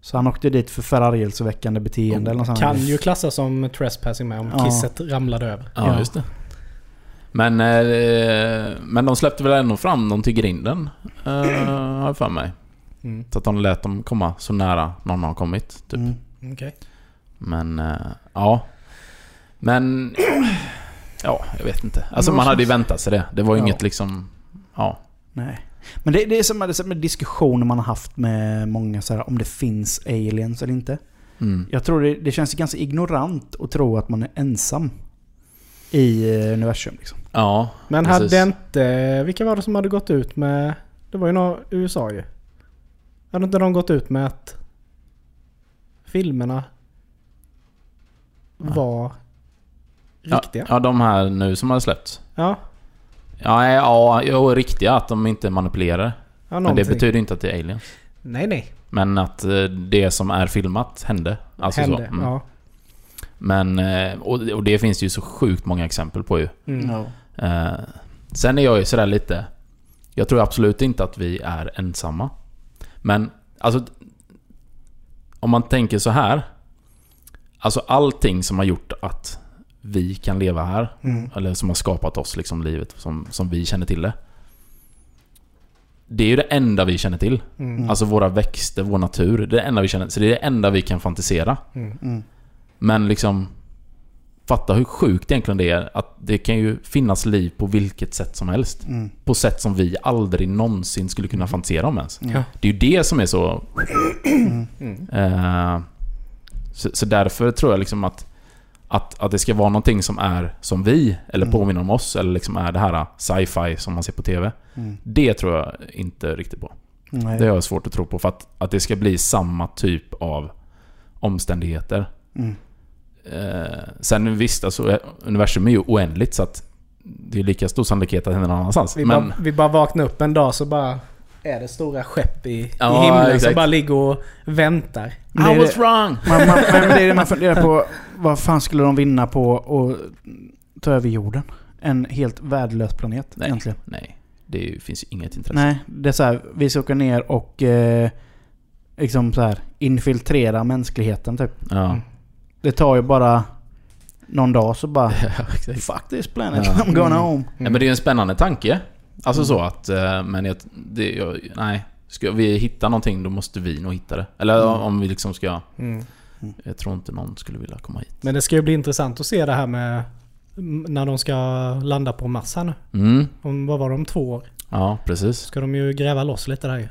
Så han åkte dit för förargelseväckande beteende eller något. Kan ju klassas som trespassing med om Ja. kisset ramlade över. Ja, Ja. just det. Men, eh, men de släppte väl ändå fram dem till grinden, eh, har jag för mig. Mm. Så att de lät dem komma så nära någon har kommit. Typ. Mm. Okej. Men, eh, ja. Men, ja, jag vet inte. Alltså man hade ju väntat sig det. Det var ju Ja. inget liksom, ja. Nej. Men det, det är som med, med diskussioner man har haft med många så här, om det finns aliens eller inte. Mm. Jag tror det, det känns ganska ignorant att tro att man är ensam i eh, universum. Liksom. Ja, Men Precis. hade inte... Vilka var det som hade gått ut med... Det var ju några USA ju. Hade inte de gått ut med att filmerna var ja, riktiga? ja, de här nu som har släppts. Ja. Ja, ja, jo, riktiga att de inte manipulerar. ja Men det betyder inte att det är aliens. Nej, nej. Men att eh, det som är filmat hände. Alltså Hände. så. Mm. Ja. Men, eh, och, och det finns ju så sjukt många exempel på ju. Mm. Eh, sen är jag ju sådär lite... Jag tror absolut inte att vi är ensamma. Men, alltså... Om man tänker så här. Alltså allting som har gjort att vi kan leva här. Mm. Eller som har skapat oss, liksom livet som, som vi känner till det. Det är ju det enda vi känner till. Mm. Alltså våra växter, vår natur. Det är det enda vi känner. Så det är det enda vi kan fantisera. Mm. Mm. Men liksom... Fatta hur sjukt egentligen det är att det kan ju finnas liv på vilket sätt som helst. Mm. På sätt som vi aldrig någonsin skulle kunna fantisera om ens. Ja. Det är ju det som är så... Mm. Eh, så, så därför tror jag liksom att, att, att det ska vara någonting som är som vi, eller Mm. påminner om oss, eller liksom är det här sci-fi som man ser på TV. Mm. Det tror jag inte riktigt på. Nej. Det har jag svårt att tro på. För att, att det ska bli samma typ av omständigheter. Mm. Eh, sen visst, alltså, universum är ju oändligt så att det är lika stor sannolikhet att det händer någon annanstans. Vi, Men, bara, vi bara vaknar upp en dag så bara är det stora skepp i, Ja, i himlen som exakt. bara ligger och väntar. I was det- wrong! Man, man, men det är det man funderar på. Vad fan skulle de vinna på att ta över jorden? En helt värdelös planet Nej. egentligen. Nej, det finns ju inget intresse. Nej, det är så här, vi ska åka ner och eh, liksom så här, infiltrera mänskligheten typ. Ja. Mm. Det tar ju bara någon dag så bara Ja. Fuck this planet, Ja. I'm going Mm. home. Nej, men det är en spännande tanke. Alltså så att... eh, Men jag, det, jag, nej. Ska vi hitta någonting då måste vi nog hitta det. Eller Mm. om vi liksom ska... Mm. Jag tror inte någon skulle vilja komma hit. Men det ska ju bli intressant att se det här med när de ska landa på Mars här nu. Mm. Om, vad var det, om två år? Ja, precis. Ska de ju gräva loss lite där ju.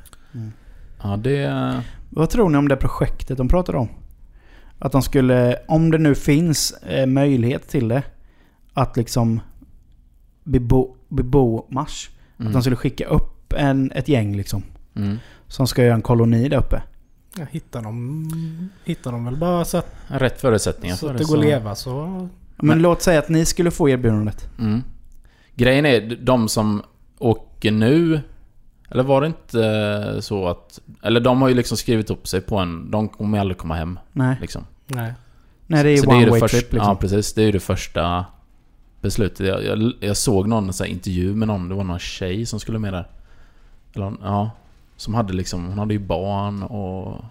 Ja, det... Vad tror ni om det projektet de pratade om? Att de skulle, om det nu finns eh, möjlighet till det, att liksom bebo, bebo Mars. Mm. Att de skulle skicka upp en, ett gäng liksom. Mm. Som ska göra en koloni där uppe. Ja, hittar, de, hittar de väl bara så att, Rätt förutsättningar så för att det. går att leva så... Men, Men- låt säga att ni skulle få erbjudandet. Mm. Grejen är, de som åker nu... Eller var det inte så att... Eller de har ju liksom skrivit upp sig på en... De kommer aldrig komma hem. Nej. Liksom. Nej. Nej, det är ju one det way första, trip liksom. Ja, precis. Det är ju det första beslutet. Jag, jag, jag såg någon så här intervju med någon. Det var någon tjej som skulle med där. Eller ja. Som hade liksom... Hon hade ju barn och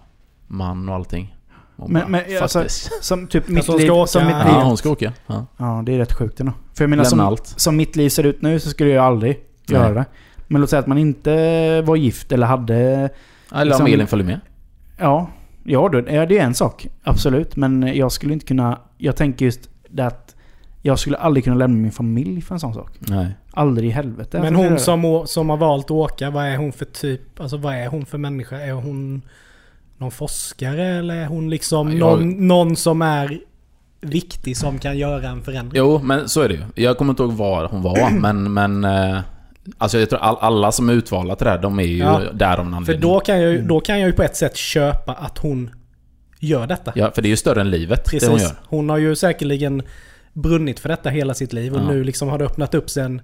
man och allting. Hon Men- bara, men, "Fuck alltså, this." Som typ mitt Alltså, hon liv... ska åka- som mitt liv Ja, hon ska åka. Ja. Ja, det är rätt sjukt ändå. För jag menar, Lämna som, allt. som mitt liv ser ut nu så skulle jag aldrig göra Nej. det. Men låt säga att man inte var gift eller hade... Eller Liksom- om Elin följer med. Ja, ja, då, ja det är en sak. Absolut. Men jag skulle inte kunna... Jag tänker just det att jag skulle aldrig kunna lämna min familj för en sån sak. Nej. Aldrig i helvete. Men hon som, som har valt att åka, vad är hon för typ? Alltså vad är hon för människa? Är hon någon forskare eller är hon liksom Ja, jag- någon, någon som är viktig som kan göra en förändring? Jo, men så är det ju. Jag kommer inte ihåg var hon var, men... men eh, alltså jag tror all, alla som är utvalda till det här, de är ju Ja. där av en För då kan, jag, ju- då kan jag ju på ett sätt köpa att hon gör detta. Ja, för det är ju större än livet, det hon Precis. gör. Hon har ju säkerligen brunnit för detta hela sitt liv och Ja. nu liksom har det öppnat upp sig en,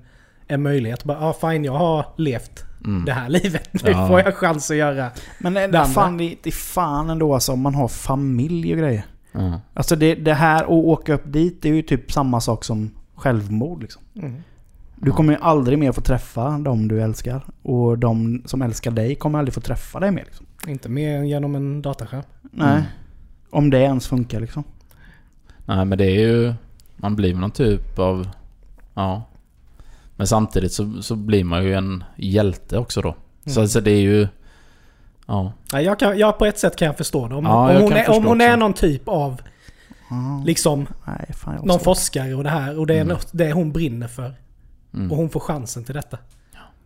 en möjlighet. Bara, ah, fine, jag har levt Mm. det här livet. Nu Ja. får jag chans att göra. Men det, Det andra. fan, det, det är fan ändå alltså om man har familj och grejer. Ja. Alltså det, det här att åka upp dit, det är ju typ samma sak som självmord liksom. Mm. Du kommer ju aldrig mer få träffa de du älskar. Och de som älskar dig kommer aldrig få träffa dig mer liksom. Inte mer än genom en dataskärm. Nej. Mm. Om det ens funkar liksom. Nej men det är ju... Man blir någon typ av... Ja. Men samtidigt så, så blir man ju en hjälte också då. Så Mm. alltså det är ju... Ja. Nej, jag, kan, jag på ett sätt kan jag förstå det. Om, Ja, om jag hon, är, om hon är någon typ av liksom Nej, fan jag någon forskare och det här och det är Mm. något, det hon brinner för. Mm. Och hon får chansen till detta.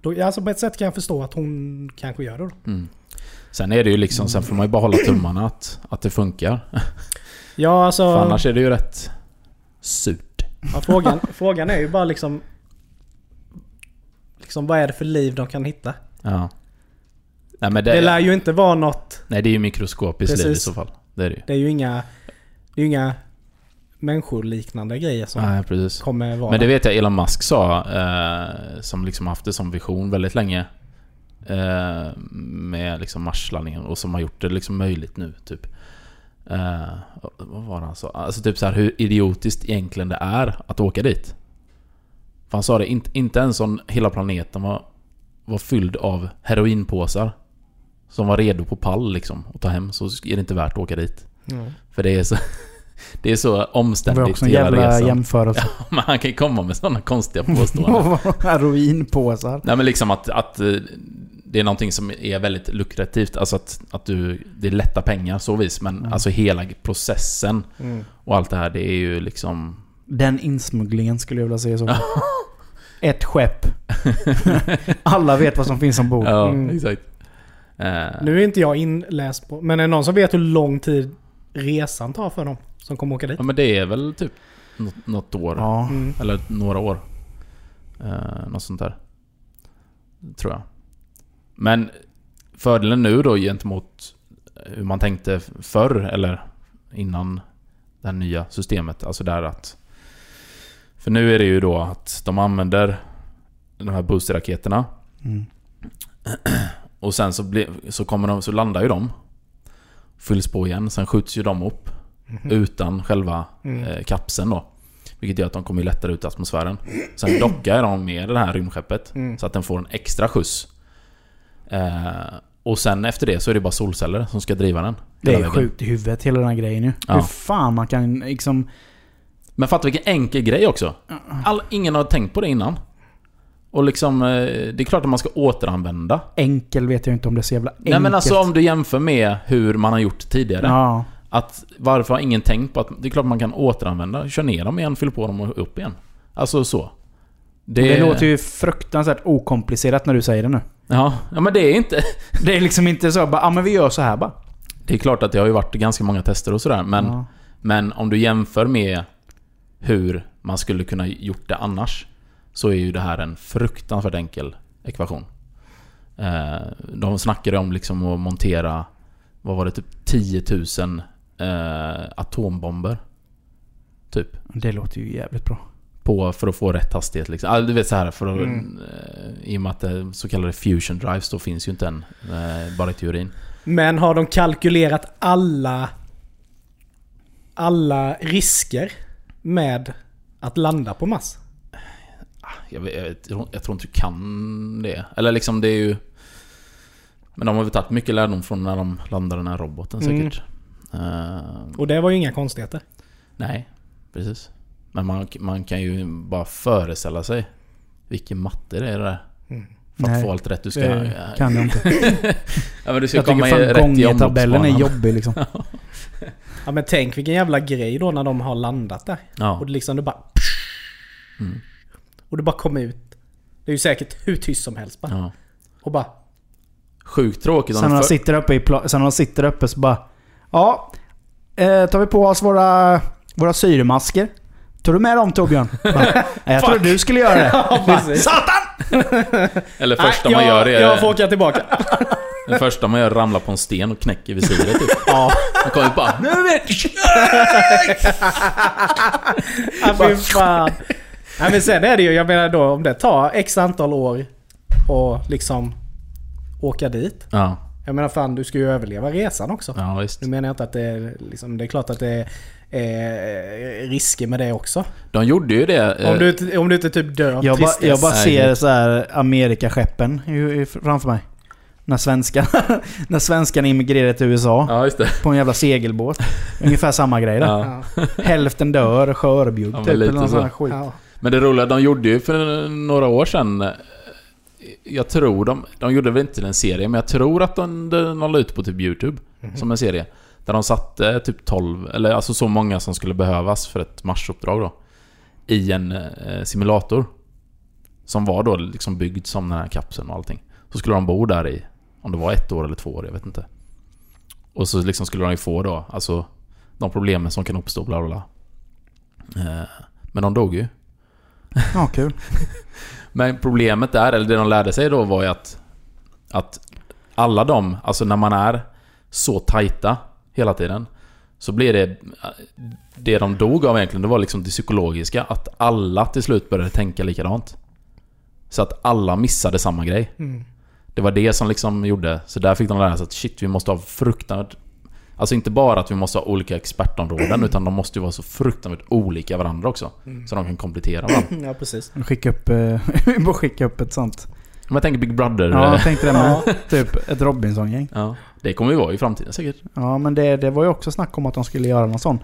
Då, alltså på ett sätt kan jag förstå att hon kanske gör det då. Mm. Sen är det ju liksom... Sen får man ju bara hålla tummarna att, att det funkar. Ja, alltså... För annars är det ju rätt surt. Ja, frågan, frågan är ju bara liksom... Liksom vad är det för liv de kan hitta? Ja. Nej men Det, det... lär ju inte vara något... nej det är ju mikroskopiskt liv i så fall. Det är det ju. Det är ju inga... Det är ju inga människoliknande grejer som Nej precis. kommer vara Men det vet jag Elon Musk sa, eh, som liksom haft det som vision väldigt länge. Eh, med liksom Marslandningen och som har gjort det liksom möjligt nu, typ. Eh, vad var det han sa? Alltså typ så här hur idiotiskt egentligen det är att åka dit. För han sa det, inte, inte ens om hela planeten var, var fylld av heroinpåsar. Som var redo på pall liksom, att ta hem, så är det inte värt att åka dit. Mm. För det är så... Det är så Det var omständigt också en jävla resan. jämförelse. Men han kan ju komma med sådana konstiga påståenden. Heroinpåsar. Nej men liksom att, att eh, det är någonting som är väldigt lukrativt. Alltså att, att du... Det är lätta pengar så vis. Men Mm. alltså hela processen Mm. och allt det här det är ju liksom... Den insmugglingen skulle jag vilja säga så. Ett skepp. Alla vet vad som finns ombord. Ja, Mm. exakt. Eh, Nu är inte jag inläst på... Men är det någon som vet hur lång tid resan tar för dem? Som kommer åka dit? ja, men det är väl typ något, något år. Ja. Mm. Eller några år. Eh, något sånt där. Tror jag. Men fördelen nu då gentemot hur man tänkte förr, eller innan det här nya systemet. Alltså där att... För nu är det ju då att de använder de här boosterraketerna Mm. och sen så, blir, så, kommer de, så landar ju de. Fylls på igen, sen skjuts ju de upp. Utan själva Mm. eh, kapseln då. Vilket gör att de kommer lättare ut i atmosfären. Sen dockar de med det här rymdskeppet. Mm. Så att den får en extra skjuts. Eh, och sen efter det så är det bara solceller som ska driva den. Det är vägen. sjukt i huvudet hela den här grejen ju. Ja. Hur fan man kan liksom... Men fatta vilken enkel grej också. All, ingen har tänkt på det innan. Och liksom, eh, det är klart att man ska återanvända. Enkel vet jag inte om det är så jävla enkelt. Nej men alltså om du jämför med hur man har gjort tidigare. Ja. Att varför har ingen tänkt på att det är klart man kan återanvända, kör ner dem igen, fyll på dem och upp igen. Alltså så. Det... låter ju fruktansvärt okomplicerat när du säger det nu. Ja, ja men det är inte... Det är liksom inte så bara, ja men vi gör så här bara. Det är klart att det har ju varit ganska många tester och sådär, men, Ja. men om du jämför med hur man skulle kunna gjort det annars, så är ju det här en fruktansvärt enkel ekvation. Eh, de snackade om liksom att montera, vad var det, typ 10 000 eh, atombomber. Typ. Det låter ju jävligt bra. På, för att få rätt hastighet liksom. Alltså, du vet så här för att, Mm. eh, I och med att det så kallade fusion drives då finns ju inte än. Bara i teorin. Men har de kalkylerat alla... Alla risker med att landa på Mars? Jag, vet, jag, jag, tror- jag tror inte du kan det. Eller liksom det är ju... Men de har väl tagit mycket lärdom från när de landade den här roboten Mm. säkert. Eh, Och det var ju inga konstigheter. nej, precis. Men man, man kan ju bara föreställa sig vilken matte det är det där. Mm. För att Nej, få allt rätt. Du ska... Det kan jag inte. ja, men du ska Jag komma tycker fan rätt i gångertabellen är jobbig liksom. Ja men tänk vilken jävla grej då när de har landat där. Ja. Och det liksom det bara... Mm. Och det bara kom ut. Det är ju säkert hur tyst som helst bara. ja. Och bara... Sjukt tråkigt Sen när de för... sitter uppe, i pla- sen när de sitter uppe så bara... Ja, eh, tar vi på oss våra, våra syremasker? Tar du med dem Torbjörn? Bara, "Nej, jag trodde du skulle göra det. Ja. Satan! Eller första Nej, man jag, gör är... Jag får åka tillbaka. Det första man gör är ramla på en sten och knäcker visiret typ. Ja. Man kommer bara... Nu vet Ja, fy fan. Nej men sen är det ju, jag menar då om det tar x antal år och liksom åka dit. Ja, Jag menar fan du ska ju överleva resan också. ja visst. Nu menar jag inte att det är liksom, det är klart att det är, är risker med det också. De gjorde ju det. Om eh, du, inte- om du inte typ dör av Jag bara, tristess. jag bara ser så här Amerikaskeppen framför mig. När svenskan, när svenskan immigrerar till USA Ja, just det. på en jävla segelbåt. Ungefär samma grej där. Ja. Hälften dör, skörbjugg Ja, typ. Eller någon så. sån här skit. ja. Men det roliga, de gjorde ju för några år sedan... Jag tror de... De gjorde väl inte en serie, men jag tror att de, de la ut på typ YouTube. Som en serie. Där de satte typ 12, eller alltså så många som skulle behövas för ett marsuppdrag då. I en eh, simulator. Som var då liksom byggd som den här kapseln och allting. Så skulle de bo där i, om det var ett år eller två år, jag vet inte. Och så liksom skulle de ju få då, alltså de problemen som kan uppstå, bla bla bla. Eh, Men de dog ju. Ja, kul. Men problemet där, eller det de lärde sig då var ju att... Att alla de, alltså när man är så tajta hela tiden. Så blir det... Det de dog av egentligen, det var liksom det psykologiska. Att alla till slut började tänka likadant. Så att alla missade samma grej. Mm. Det var det som liksom gjorde... Så där fick de lära sig att shit, vi måste ha fruktansvärt... Alltså inte bara att vi måste ha olika expertområden, utan de måste ju vara så fruktansvärt olika varandra också. Så de kan komplettera varandra. ja precis. Skicka upp, eh, bara skicka upp ett sånt. Om jag tänker Big Brother... Ja, jag tänkte det med. typ ett Robinson-gäng. Ja, det kommer ju vara i framtiden säkert. Ja, men det, det var ju också snack om att de skulle göra någon sån.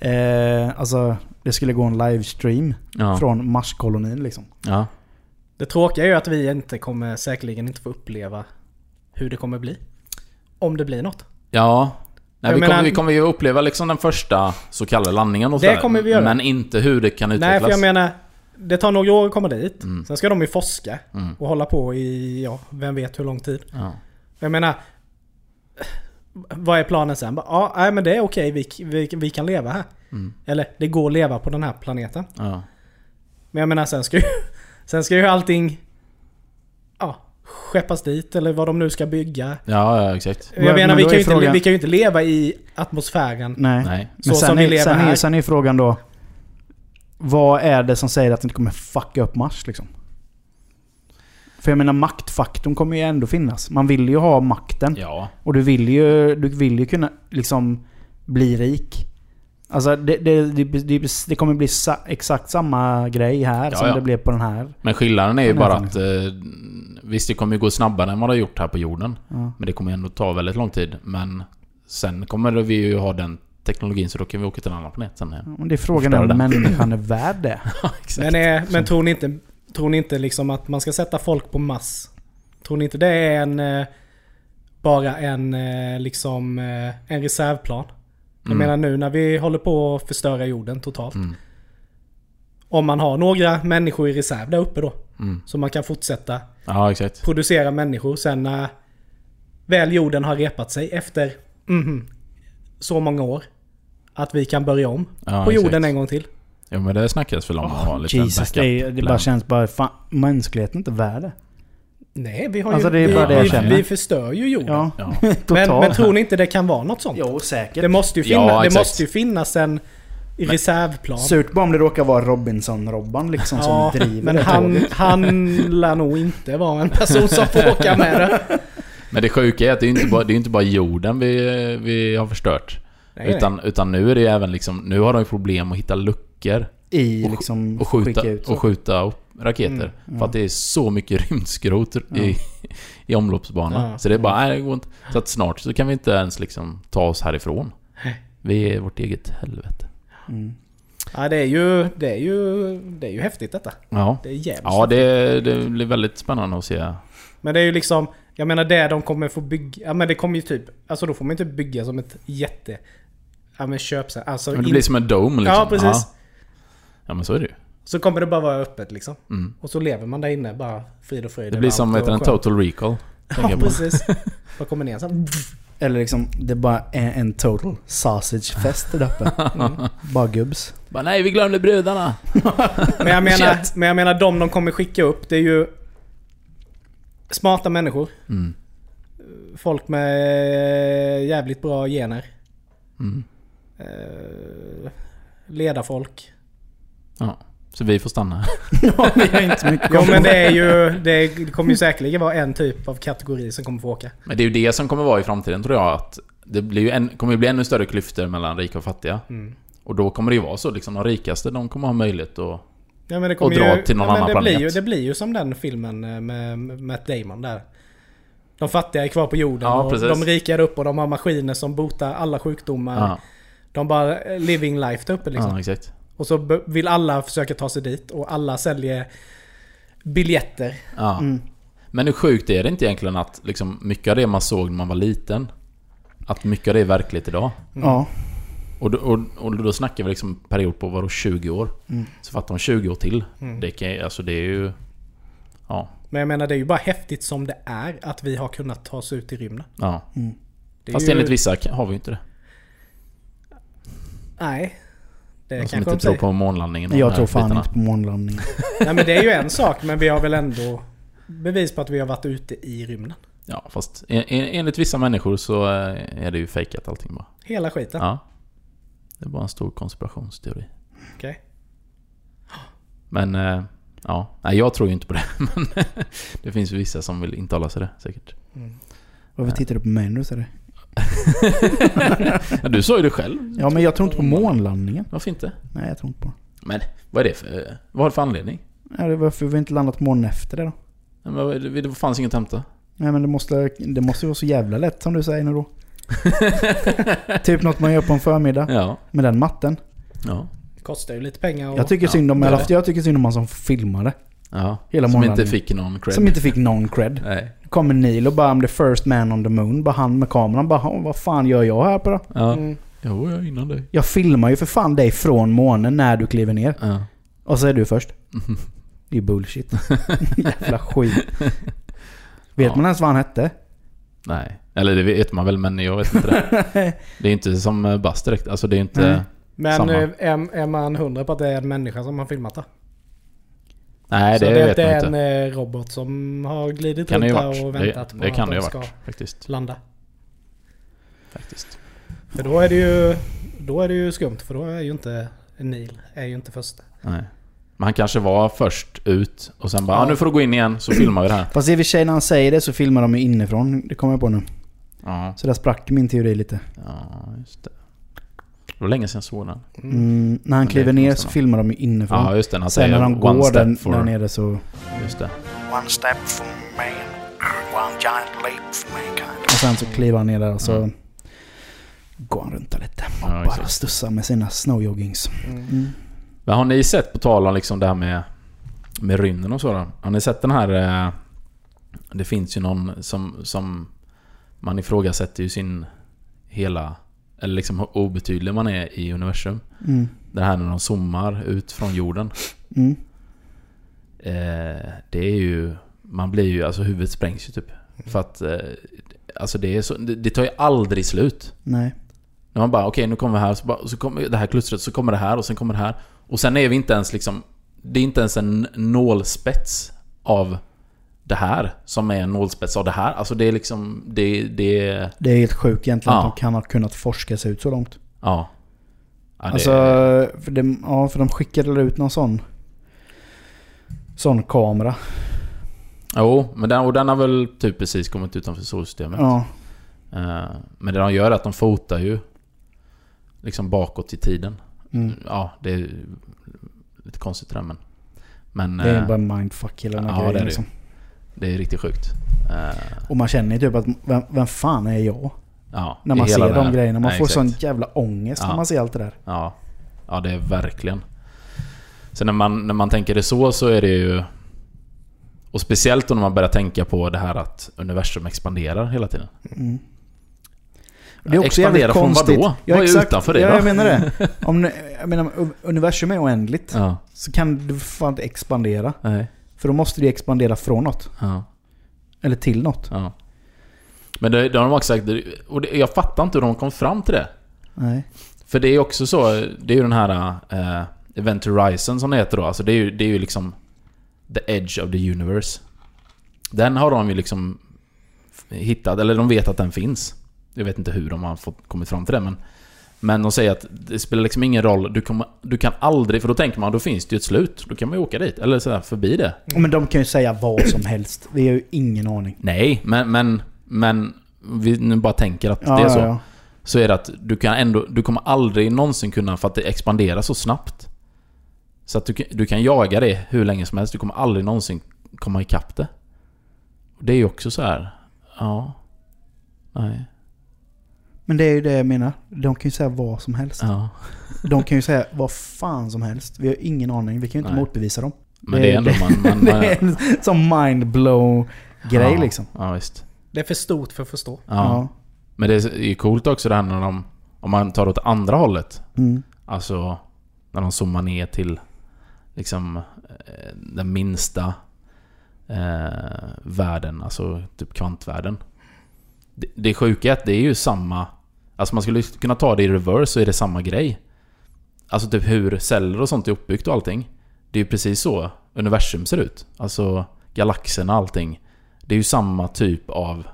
Eh, alltså, det skulle gå en livestream Ja. från Marskolonin liksom. ja. Det tråkiga är ju att vi inte kommer säkerligen inte få uppleva hur det kommer bli. Om det blir något. Ja. Nej, vi, menar- kommer, vi kommer ju uppleva liksom den första så kallade landningen och Det sådär. kommer vi göra. Men inte hur det kan utvecklas. Nej, för jag menar... Det tar några år att komma dit. Mm. Sen ska de ju forska Mm. och hålla på i, ja, vem vet hur lång tid. Ja. Jag menar... Vad är planen sen? Ja, nej, men det är okej, vi, vi, vi kan leva här. Mm. Eller, det går att leva på den här planeten. Ja. Men jag menar, sen ska ju, sen ska ju allting... Skeppas dit eller vad de nu ska bygga. ja, ja, exakt. Jag Men- menar, men vi kan, ju inte, frågan- vi kan ju inte leva i atmosfären. Nej. Nej. Så Men som sen, vi är, lever sen, här. är, sen är frågan då... Vad är det som säger att det inte kommer fucka upp Mars liksom? För jag menar maktfaktorn kommer ju ändå finnas. Man vill ju ha makten. Ja. Och du vill ju, du vill ju kunna liksom bli rik. Alltså det, det, det, det, kommer bli sa, exakt samma grej här Ja, som ja. det blev på den här. Men skillnaden är ju bara att... Eh, visst, det kommer ju gå snabbare än vad det har gjort här på jorden. Ja. Men det kommer ändå ta väldigt lång tid. Men sen kommer vi ju ha den teknologin så då kan vi åka till en annan planet sen. Ja. Men det är frågan är om människan är värd det. Men, eh, men tror ni inte, tror ni inte liksom att man ska sätta folk på mass? Tror ni inte det är en... Eh, bara en eh, liksom... Eh, en reservplan? Jag Mm. menar nu när vi håller på att förstöra jorden totalt. Mm. Om man har några människor i reserv där uppe då. Mm. Så man kan fortsätta Ja, exakt. producera människor sen när väl jorden har repat sig efter mhm, så många år. Att vi kan börja om Ja, på exakt. jorden en gång till. Jo men det snackas väl om att ha lite Jesus, det, det bara känns bara... Fan, mänskligheten är inte värd det. Nej, vi har Alltså, ju... det är vi, bara det jag vi, vi förstör ju jorden. Ja, Ja. men, men tror ni inte det kan vara något sånt? Jo, säkert. Det måste ju, Ja, finna, det måste ju finnas en reservplan. Surt bara om det råkar vara Robinson-Robban liksom Ja, som driver men det han, tåget. han lär nog inte vara en person som får åka med det. Men det sjuka är att det är inte bara, det är inte bara jorden vi, vi har förstört. Nej, nej. utan, utan nu är det även liksom... Nu har de ju problem att hitta luckor I och, liksom... och, skjuta, skicka ut så. och skjuta upp raketer. Mm, För att det är så mycket rymdskrot i, i omloppsbanan. Ja. Så det är bara, nej det går inte. Så att snart så kan vi inte ens liksom ta oss härifrån. Vi är vårt eget helvete. Mm. Ja, det är ju, det är ju, det är ju häftigt detta. Ja. Det är jävligt Ja, det, det blir väldigt spännande att se. Men det är ju liksom, jag menar det de kommer få bygga, ja men det kommer ju typ, alltså då får man ju typ bygga som ett jätte, ja men köpcentrum. Alltså Men det in- blir som en dome liksom. Ja precis. Ja, ja men så är det ju. Så kommer det bara vara öppet liksom. Mm. Och så lever man där inne bara frid och fröjd. Det blir som en total recall. Ja precis. Bara kommer ner så. Eller liksom, det är bara en, en total sausage-fest där uppe. Mm. Bara gubbs. Bara, nej vi glömde brudarna. Men jag menar, Shit. men jag menar de de kommer skicka upp, det är ju smarta människor. Mm. Folk med jävligt bra gener. Mm. Eh, ledarfolk. Ja. Så vi får stanna. ja, vi har inte så mycket Jo men det är ju... Det kommer ju säkerligen vara en typ av kategori som kommer få åka. Men det är ju det som kommer vara i framtiden tror jag. Att det blir ju en, kommer ju bli ännu större klyftor mellan rika och fattiga. Mm. Och då kommer det ju vara så liksom, de rikaste de kommer ha möjlighet att... Ja, men det kommer Och dra ju, till någon ja, men annan det blir, ju, planet. det blir ju som den filmen eh, med Matt Damon där. De fattiga är kvar på jorden Ja, och de rika är upp och de har maskiner som botar alla sjukdomar. Ja, De bara eh, living life där uppe liksom. ja exakt. Och så vill alla försöka ta sig dit och alla säljer biljetter. Ja. Mm. Men hur sjukt är det inte egentligen att liksom, mycket av det man såg när man var liten Att mycket av det är verkligt idag Ja. Och då, och, och då snackar vi liksom period på vadå 20 år Mm. Så fattar man 20 år till Mm. det, kan, alltså det är ju... Ja, Men jag menar det är ju bara häftigt som det är att vi har kunnat ta oss ut i rymden. ja. Mm. Fast ju, enligt vissa har vi ju inte det Nej. Det De som inte de tror på månlandningen Jag tror fan bitarna. inte på månlandningen. Nej men det är ju en sak men vi har väl ändå bevis på att vi har varit ute i rymden. Ja, fast en, en, enligt vissa människor så eh, är det ju fejkat allting bara Hela skiten. Ja Det är bara en stor konspirationsteori Okej. Men, eh, ja. Nej, jag tror ju inte på det. Men det finns ju vissa som vill intala sig det, säkert. Mm. Varför tittar du på mig när du säger det? Ja, du sa ju det själv. Ja men jag tror inte på månlandningen. Varför inte? Nej jag tror inte på det. Men, vad är det för... Vad har det för anledning? Ja, det är varför vi inte landat på månen efter det då? Ja, men vad- Det fanns inget att hämta. Nej men det måste, det måste vara så jävla lätt som du säger nu då. typ något man gör på en förmiddag. Ja. Med den matten. Ja. Det kostar ju lite pengar och... Jag tycker ja, synd om, det jag tycker synd om han som filmade. ja. Hela som inte månlandningen. fick någon cred. Som inte fick någon cred. Nej. Kommer Neil och bara I'm the first man on the moon. Bara han med kameran bara "Ja, vad fan gör jag här på då? Ja. Mm. Jo, jag är innan dig. Jag filmar ju för fan dig från månen när du kliver ner. Ja. Och så är du först. Det är bullshit. Jävla skit. Vet Ja. man ens vad han hette? Nej. Eller det vet man väl, men jag vet inte det. Det är inte som eh, Buzz direkt. Alltså det är inte... Nej. Men Samma. eh, är, är man hundra på att det är en människa som har filmat det? Nej, så det, det, vet det man är inte. en eh, robot som har glidit kan det runt där varit. och Det, väntat på det kan att det de ska varit, faktiskt. landa. faktiskt. För då är det ju... Då är det ju skumt för då är ju inte Neil är ju inte första. Nej. Men han kanske var först ut och sen bara Ja. ja. nu får du gå in igen så filmar vi det här. Fast i och för sig när han säger det så filmar de ju inifrån. Det kommer jag på nu. Ja, Så där sprack min teori lite. ja just det. Det var länge sedan jag såg den. Mm, när han kliver ner så filmar de ju inifrån. Ja, just det. Han Sen när de one går där, for... där nere så... Just det. One step for man, one giant leap for mankind. Och sen så kliver han ner där och så Mm. går han runt där lite. Och Ja, bara stussar med sina snowjoggings. Mm. Men har ni sett, på tal om liksom det här med, med rymden och så då? Har ni sett den här... eh, Det finns ju någon som, som... Man ifrågasätter ju sin hela... Eller liksom hur obetydlig man är i universum. Mm. Det här när de zoomar ut från jorden. Mm. Eh, det är ju... Man blir ju... Alltså huvudet sprängs ju typ. För att... Eh, alltså det är så... Det, det tar ju aldrig slut. Nej. När man bara okej nu kommer vi här, så, bara, så kommer det här klustret, så kommer det här och sen kommer det här. Och sen är vi inte ens liksom... Det är inte ens en nålspets av det här som är en nålspets av det här. Alltså det är liksom... Det, det. Det är helt sjukt egentligen Ja. att de kan ha kunnat forska sig ut så långt. Ja. ja det, Alltså, för de, ja, för de skickade ut någon sån... Sån kamera. Jo, men den, och den har väl typ precis kommit utanför solsystemet. Ja. Eh, men det de gör är att de fotar ju liksom bakåt i tiden. Mm. Ja, det är lite konstigt det där men... Men Det är eh, bara mindfuck hela den här ja, det är grejen det. liksom. Det är riktigt sjukt. Eh, Och man känner ju typ att vem, vem fan är jag? ja, När man ser de grejerna. Man Nej, får exakt. sån jävla ångest Ja. när man ser allt det där. Ja, ja det är verkligen. Sen när man, när man tänker det så, så är det ju... Och speciellt då när man börjar tänka på det här att universum expanderar hela tiden. Mm. Det är också Expandera jävligt från konstigt. vadå? Vad är utanför det ja, då? jag menar det. Om, jag menar, universum är oändligt. Ja, Så kan du fan inte expandera. nej. För då måste du expandera från något. Ja, Eller till något. ja. Men det, det har de också sagt, och det, jag fattar inte hur de kom fram till det. Nej. För det är ju också så, det är ju den här uh, Event Horizon som det heter då. Alltså det är ju, det är ju liksom the edge of the universe. Den har de ju liksom hittat, eller de vet att den finns. Jag vet inte hur de har fått, kommit fram till det men... Men de säger att det spelar liksom ingen roll, du, kommer, du kan aldrig, för då tänker man då finns det ju ett slut. Då kan man ju åka dit, eller sådär förbi det. Men de kan ju säga vad som helst. Vi har ju ingen aning. Nej, men, men, men vi nu bara tänker att det är så. ja. Så är det att du kan ändå, du kommer aldrig någonsin kunna, för att det expanderar så snabbt. Så att du, kan- du kan jaga det hur länge som helst, du kommer aldrig någonsin komma ikapp det. Det är ju också så här. ja. Nej. Men det är ju det jag menar. De kan ju säga vad som helst. Ja. De kan ju säga vad fan som helst. Vi har ingen aning. Vi kan ju inte Nej. motbevisa dem. Men det är ändå man... man, Det man är en sån mind-blow grej ja, liksom. Ja, visst. Det är för stort för att förstå. Ja. Ja. Men det är ju coolt också det här när de... Om man tar åt andra hållet. Mm. Alltså när de zoomar ner till liksom eh, den minsta eh, världen, alltså typ kvantvärlden. Det, det sjuka är att det är ju samma... Alltså man skulle kunna ta det i reverse så är det samma grej. Alltså typ hur celler och sånt är uppbyggt och allting. Det är ju precis så universum ser ut. Alltså galaxerna och allting. Det är ju samma typ av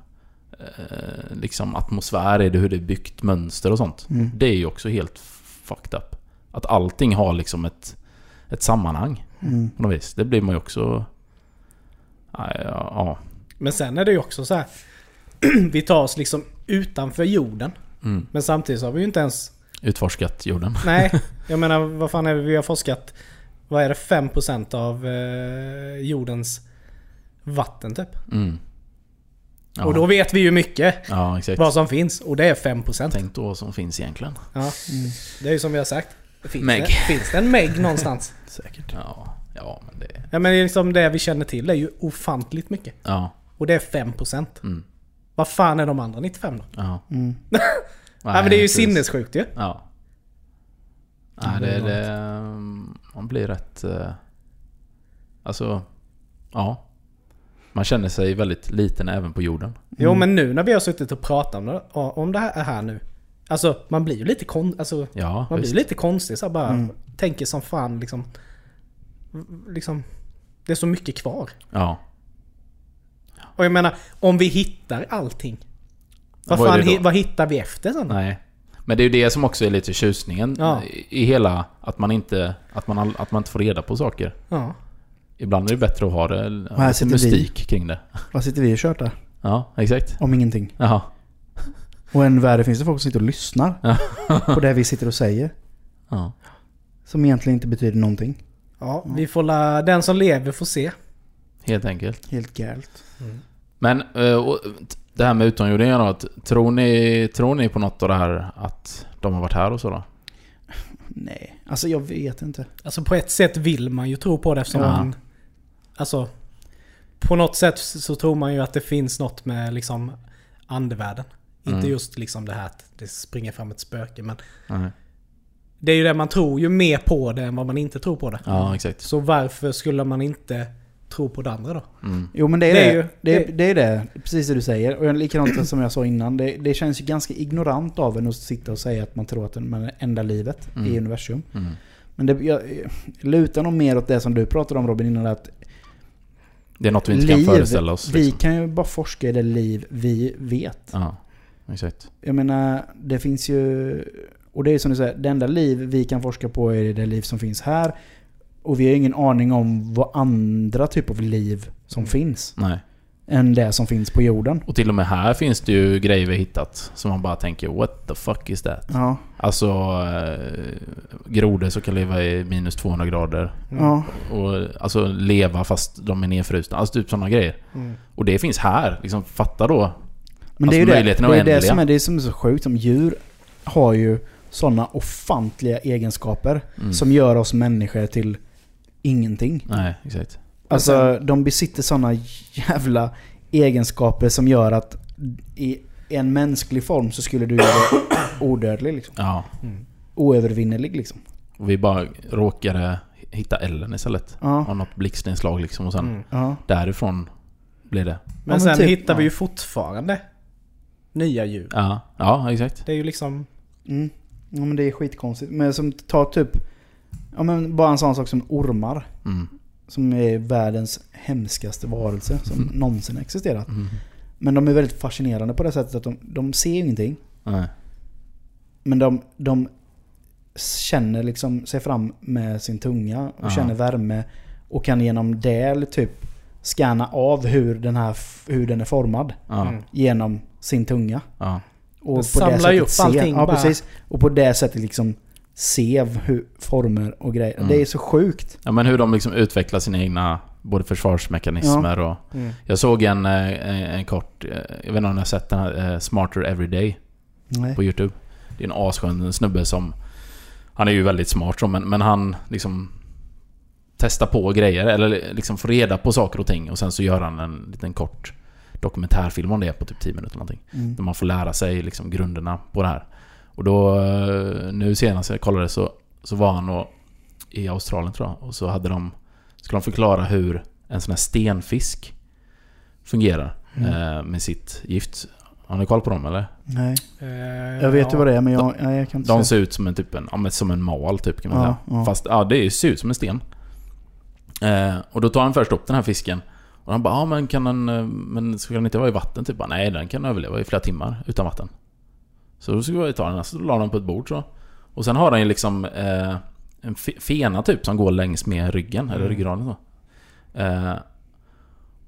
eh, liksom atmosfär, är det hur det är byggt, mönster och sånt. Mm. Det är ju också helt fucked up. Att allting har liksom ett, ett sammanhang Mm. på något vis. Det blir man ju också... Ja, ja, ja. Men sen är det ju också så här. vi tar oss liksom utanför jorden. Mm. Men samtidigt så har vi ju inte ens... Utforskat jorden. Nej, jag menar vad fan är det vi har forskat? Vad är det? 5% av eh, jordens vatten typ. Mm. Ja, Och då vet vi ju mycket ja, exakt. vad som finns. Och det är 5%. Tänk då vad som finns egentligen. Ja, Mm. det är ju som vi har sagt. Finns Meg. Det, finns det en Meg någonstans? Säkert. Ja, ja men det... Ja men det är liksom det vi känner till. Det är ju ofantligt mycket. Ja. Och det är 5%. Mm. Vad fan är de andra 95 då? Ja. Mm. Nej, men det är ju precis. sinnessjukt ju. Ja. Nej, det, det... Man blir rätt... eh, Alltså... Ja. Man känner sig väldigt liten även på jorden. Jo men nu när vi har suttit och pratat om det, om det här, här nu. Alltså man blir ju lite kon, alltså, Ja, man blir lite konstig så bara Mm. tänker som fan liksom. Liksom. Det är så mycket kvar. Ja. Och jag menar, om vi hittar allting. Vad Vad fan, vad hittar vi efter sen? Nej. Men det är ju det som också är lite tjusningen Ja. i hela... Att man inte... Att man, att man inte får reda på saker. Ja. Ibland är det bättre att ha det... sitter vi. mystik kring det. Vad sitter vi och tjötar? Ja, exakt. Om ingenting. Jaha. Och än värre finns det folk som sitter och lyssnar på det vi sitter och säger. Ja. Som egentligen inte betyder någonting. ja, vi får la, den som lever får se. Helt enkelt. Helt galet. Men eh, det här med utomjordingar då. Tror ni, tror ni på något av det här att de har varit här och så då? Nej, alltså jag vet inte. Alltså på ett sätt vill man ju tro på det eftersom Ja. man... Alltså... På något sätt så tror man ju att det finns något med liksom andevärlden. Inte Mm. just liksom det här att det springer fram ett spöke men... Nej. Det är ju det man tror ju mer på det än vad man inte tror på det. Ja, exakt. Så varför skulle man inte tro på det andra då? Mm. Jo men det är Det det. är ju- det, är, det- det är det. Precis det du säger. Och likadant som jag sa innan. Det, det känns ju ganska ignorant av en att sitta och säga att man tror att man är det enda livet Mm. i universum. Mm. Men det, jag, lutar nog mer åt det som du pratade om Robin innan. Att Det är något vi inte kan föreställa oss. vi Liksom. kan ju bara forska i det liv vi vet. Ja, exakt. Jag menar, det finns ju... Och det är som du säger, det enda liv vi kan forska på är det liv som finns här. Och vi har ingen aning om vad andra typer av liv som Mm. finns. Nej. Än det som finns på jorden. Och till och med här finns det ju grejer vi hittat som man bara tänker What the fuck is that? Ja. Alltså eh, grodor som kan leva i minus 200 grader. Ja. Och alltså leva fast de är nedfrusna. Alltså typ sådana grejer. Mm. Och det finns här. Liksom, fatta då. Men Alltså, det är ju det. Det är det, som är det som är så sjukt. Som djur har ju sådana ofantliga egenskaper Mm. som gör oss människor till ingenting. Nej, exakt. Alltså de besitter sådana jävla egenskaper som gör att i en mänsklig form så skulle du vara odödlig liksom. Ja. Mm. Oövervinnerlig liksom. Och vi bara råkade hitta Ellen istället. Ja. Av något blixtnedslag liksom. Och sen Mm. Ja. därifrån blir det. Men, men sen typ, hittar vi ju fortfarande nya djur. Ja, ja exakt. Det är ju liksom... Mm. Ja men det är skitkonstigt. Men som tar typ... Ja men bara en sån sak som ormar. Mm. Som är världens hemskaste varelse som Mm. någonsin existerat. Mm. Men de är väldigt fascinerande på det sättet att de, de ser ingenting. Nej. Men de, de känner liksom sig fram med sin tunga och Ja. känner värme. Och kan genom det typ scanna av hur den, här, hur den är formad. Ja, Mm. Genom sin tunga. ja. Och Det samlar ju upp allting Ja, bara. precis. Och på det sättet liksom se hur former och grejer. Mm. Det är så sjukt. ja men hur de liksom utvecklar sina egna både försvarsmekanismer och... Mm. Jag såg en, eh, en, en kort... eh, Jag vet inte om ni har sett den här eh, Smarter Everyday Nej. på Youtube. Det är en asskön snubbe som... Han är ju väldigt smart så, men, men han liksom... Testar på grejer, eller liksom får reda på saker och ting och sen så gör han en liten kort dokumentärfilm om det på typ 10 minuter eller någonting. Mm. Där man får lära sig liksom grunderna på det här. Och då, eh, nu senast jag kollade så, så var han och, i Australien tror jag. Och så hade de, skulle de förklara hur en sån här stenfisk fungerar Mm. eh, med sitt gift. Har ni koll på dem eller? Nej. Eh, Jag vet ju ja. vad det är men jag, nej, jag kan inte De säga. ser ut som en, typ en, ja, men som en mal typ kan man Ja, säga. ja. Fast ja, det ser ut som en sten. Eh, och då tar han först upp den här fisken. Och han bara, ja men kan den... eh, Men ska den inte vara i vatten? Typ bara, nej den kan överleva i flera timmar utan vatten. Så då ska vi ta den, så la den på ett bord så. Och sen har den ju liksom eh, en fe- fena typ som går längs med ryggen, eller Mm. ryggraden så. Eh,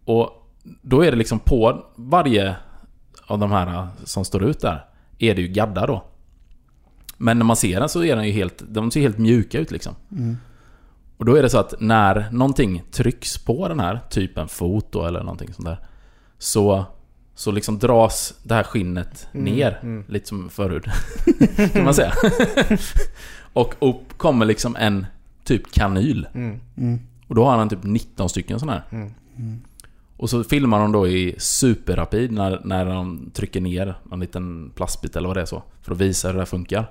och då är det liksom på varje av de här eh, som står ut där, är det ju gaddar då. Men när man ser den så är den ju helt, de ser helt mjuka ut liksom. Mm. Och då är det så att när någonting trycks på den här, typ en fot då eller någonting sånt där. Så, så liksom dras det här skinnet Mm, ner, mm. lite som förhud. kan man säga. och upp kommer liksom en typ kanyl. Mm. Mm. Och då har han typ 19 stycken sådana här. Mm. Mm. Och så filmar de då i superrapid när, när de trycker ner en liten plastbit eller vad det är så. För att visa hur det här funkar.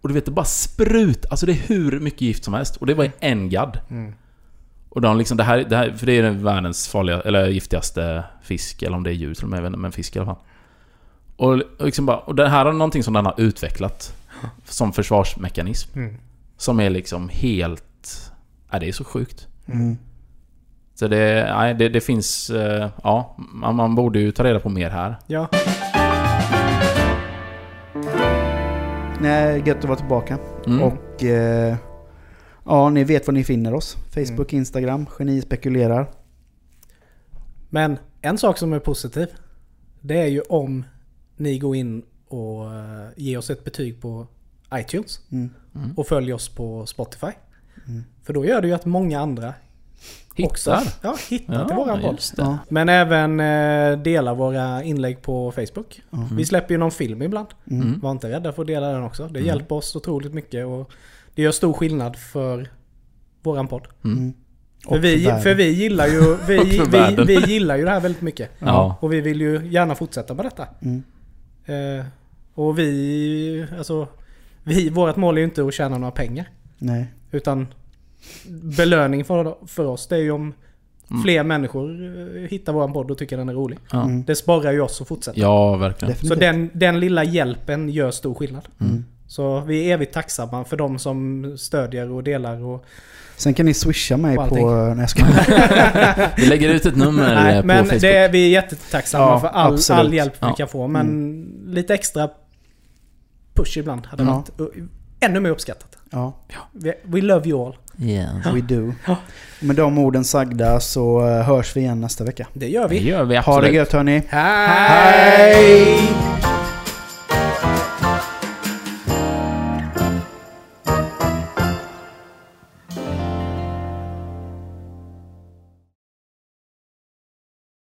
Och du vet, det bara sprut. Alltså det är hur mycket gift som helst. Och det var en gadd. Mm. Och de liksom, det här, det här, för det är den världens farliga, eller giftigaste fisk, eller om det är djur till och med, men fisk i alla fall. Och, och, liksom bara, och det här är någonting som den har utvecklat som försvarsmekanism. Mm. Som är liksom helt... Ja, det är så sjukt. Mm. Så det, nej, det, det finns... eh, Ja, man, man borde ju ta reda på mer här. Ja. Nej, gött att vara tillbaka. Mm. Och eh, ja, ni vet var ni finner oss. Facebook, Instagram, Geni spekulerar. Men en sak som är positiv. Det är ju om ni går in och eh, ger oss ett betyg på iTunes. Mm. Och följer oss på Spotify. Mm. För då gör det ju att många andra också Hittar. ja, hittar till Ja, våran podd. Ja. Men även eh, delar våra inlägg på Facebook. Ja. Vi släpper ju någon film ibland. Mm. Var inte rädda för att dela den också. Det Mm. hjälper oss otroligt mycket och det gör stor skillnad för våran podd. Mm. Mm. För vi, för vi gillar ju vi, vi, vi gillar ju det här väldigt mycket. Ja. Och vi vill ju gärna fortsätta med detta. Mm. Eh, och vi, alltså, vi, vårt mål är ju inte att tjäna några pengar. Nej. Utan belöning för, för oss det är ju om Mm. fler människor eh, hittar våran podd och tycker den är rolig. Mm. Det sporrar ju oss att fortsätta. ja, verkligen. Så Definitivt. den, den lilla hjälpen gör stor skillnad. Mm. Så vi är evigt tacksamma för de som stödjer och delar och... Sen kan ni swisha mig på... Nej, jag skojar. Vi lägger ut ett nummer Nej, eh, på men Facebook. det är, vi är jättetacksamma Ja, för all, all hjälp vi Ja. kan få. Men lite extra push ibland hade Ja. varit ännu mer uppskattat. Ja, We, love you all. Yeah. we do. Ja. Med de orden sagda så eh, hörs vi igen nästa vecka. Det gör Det vi. gör vi Ha det gött hörni. Hej!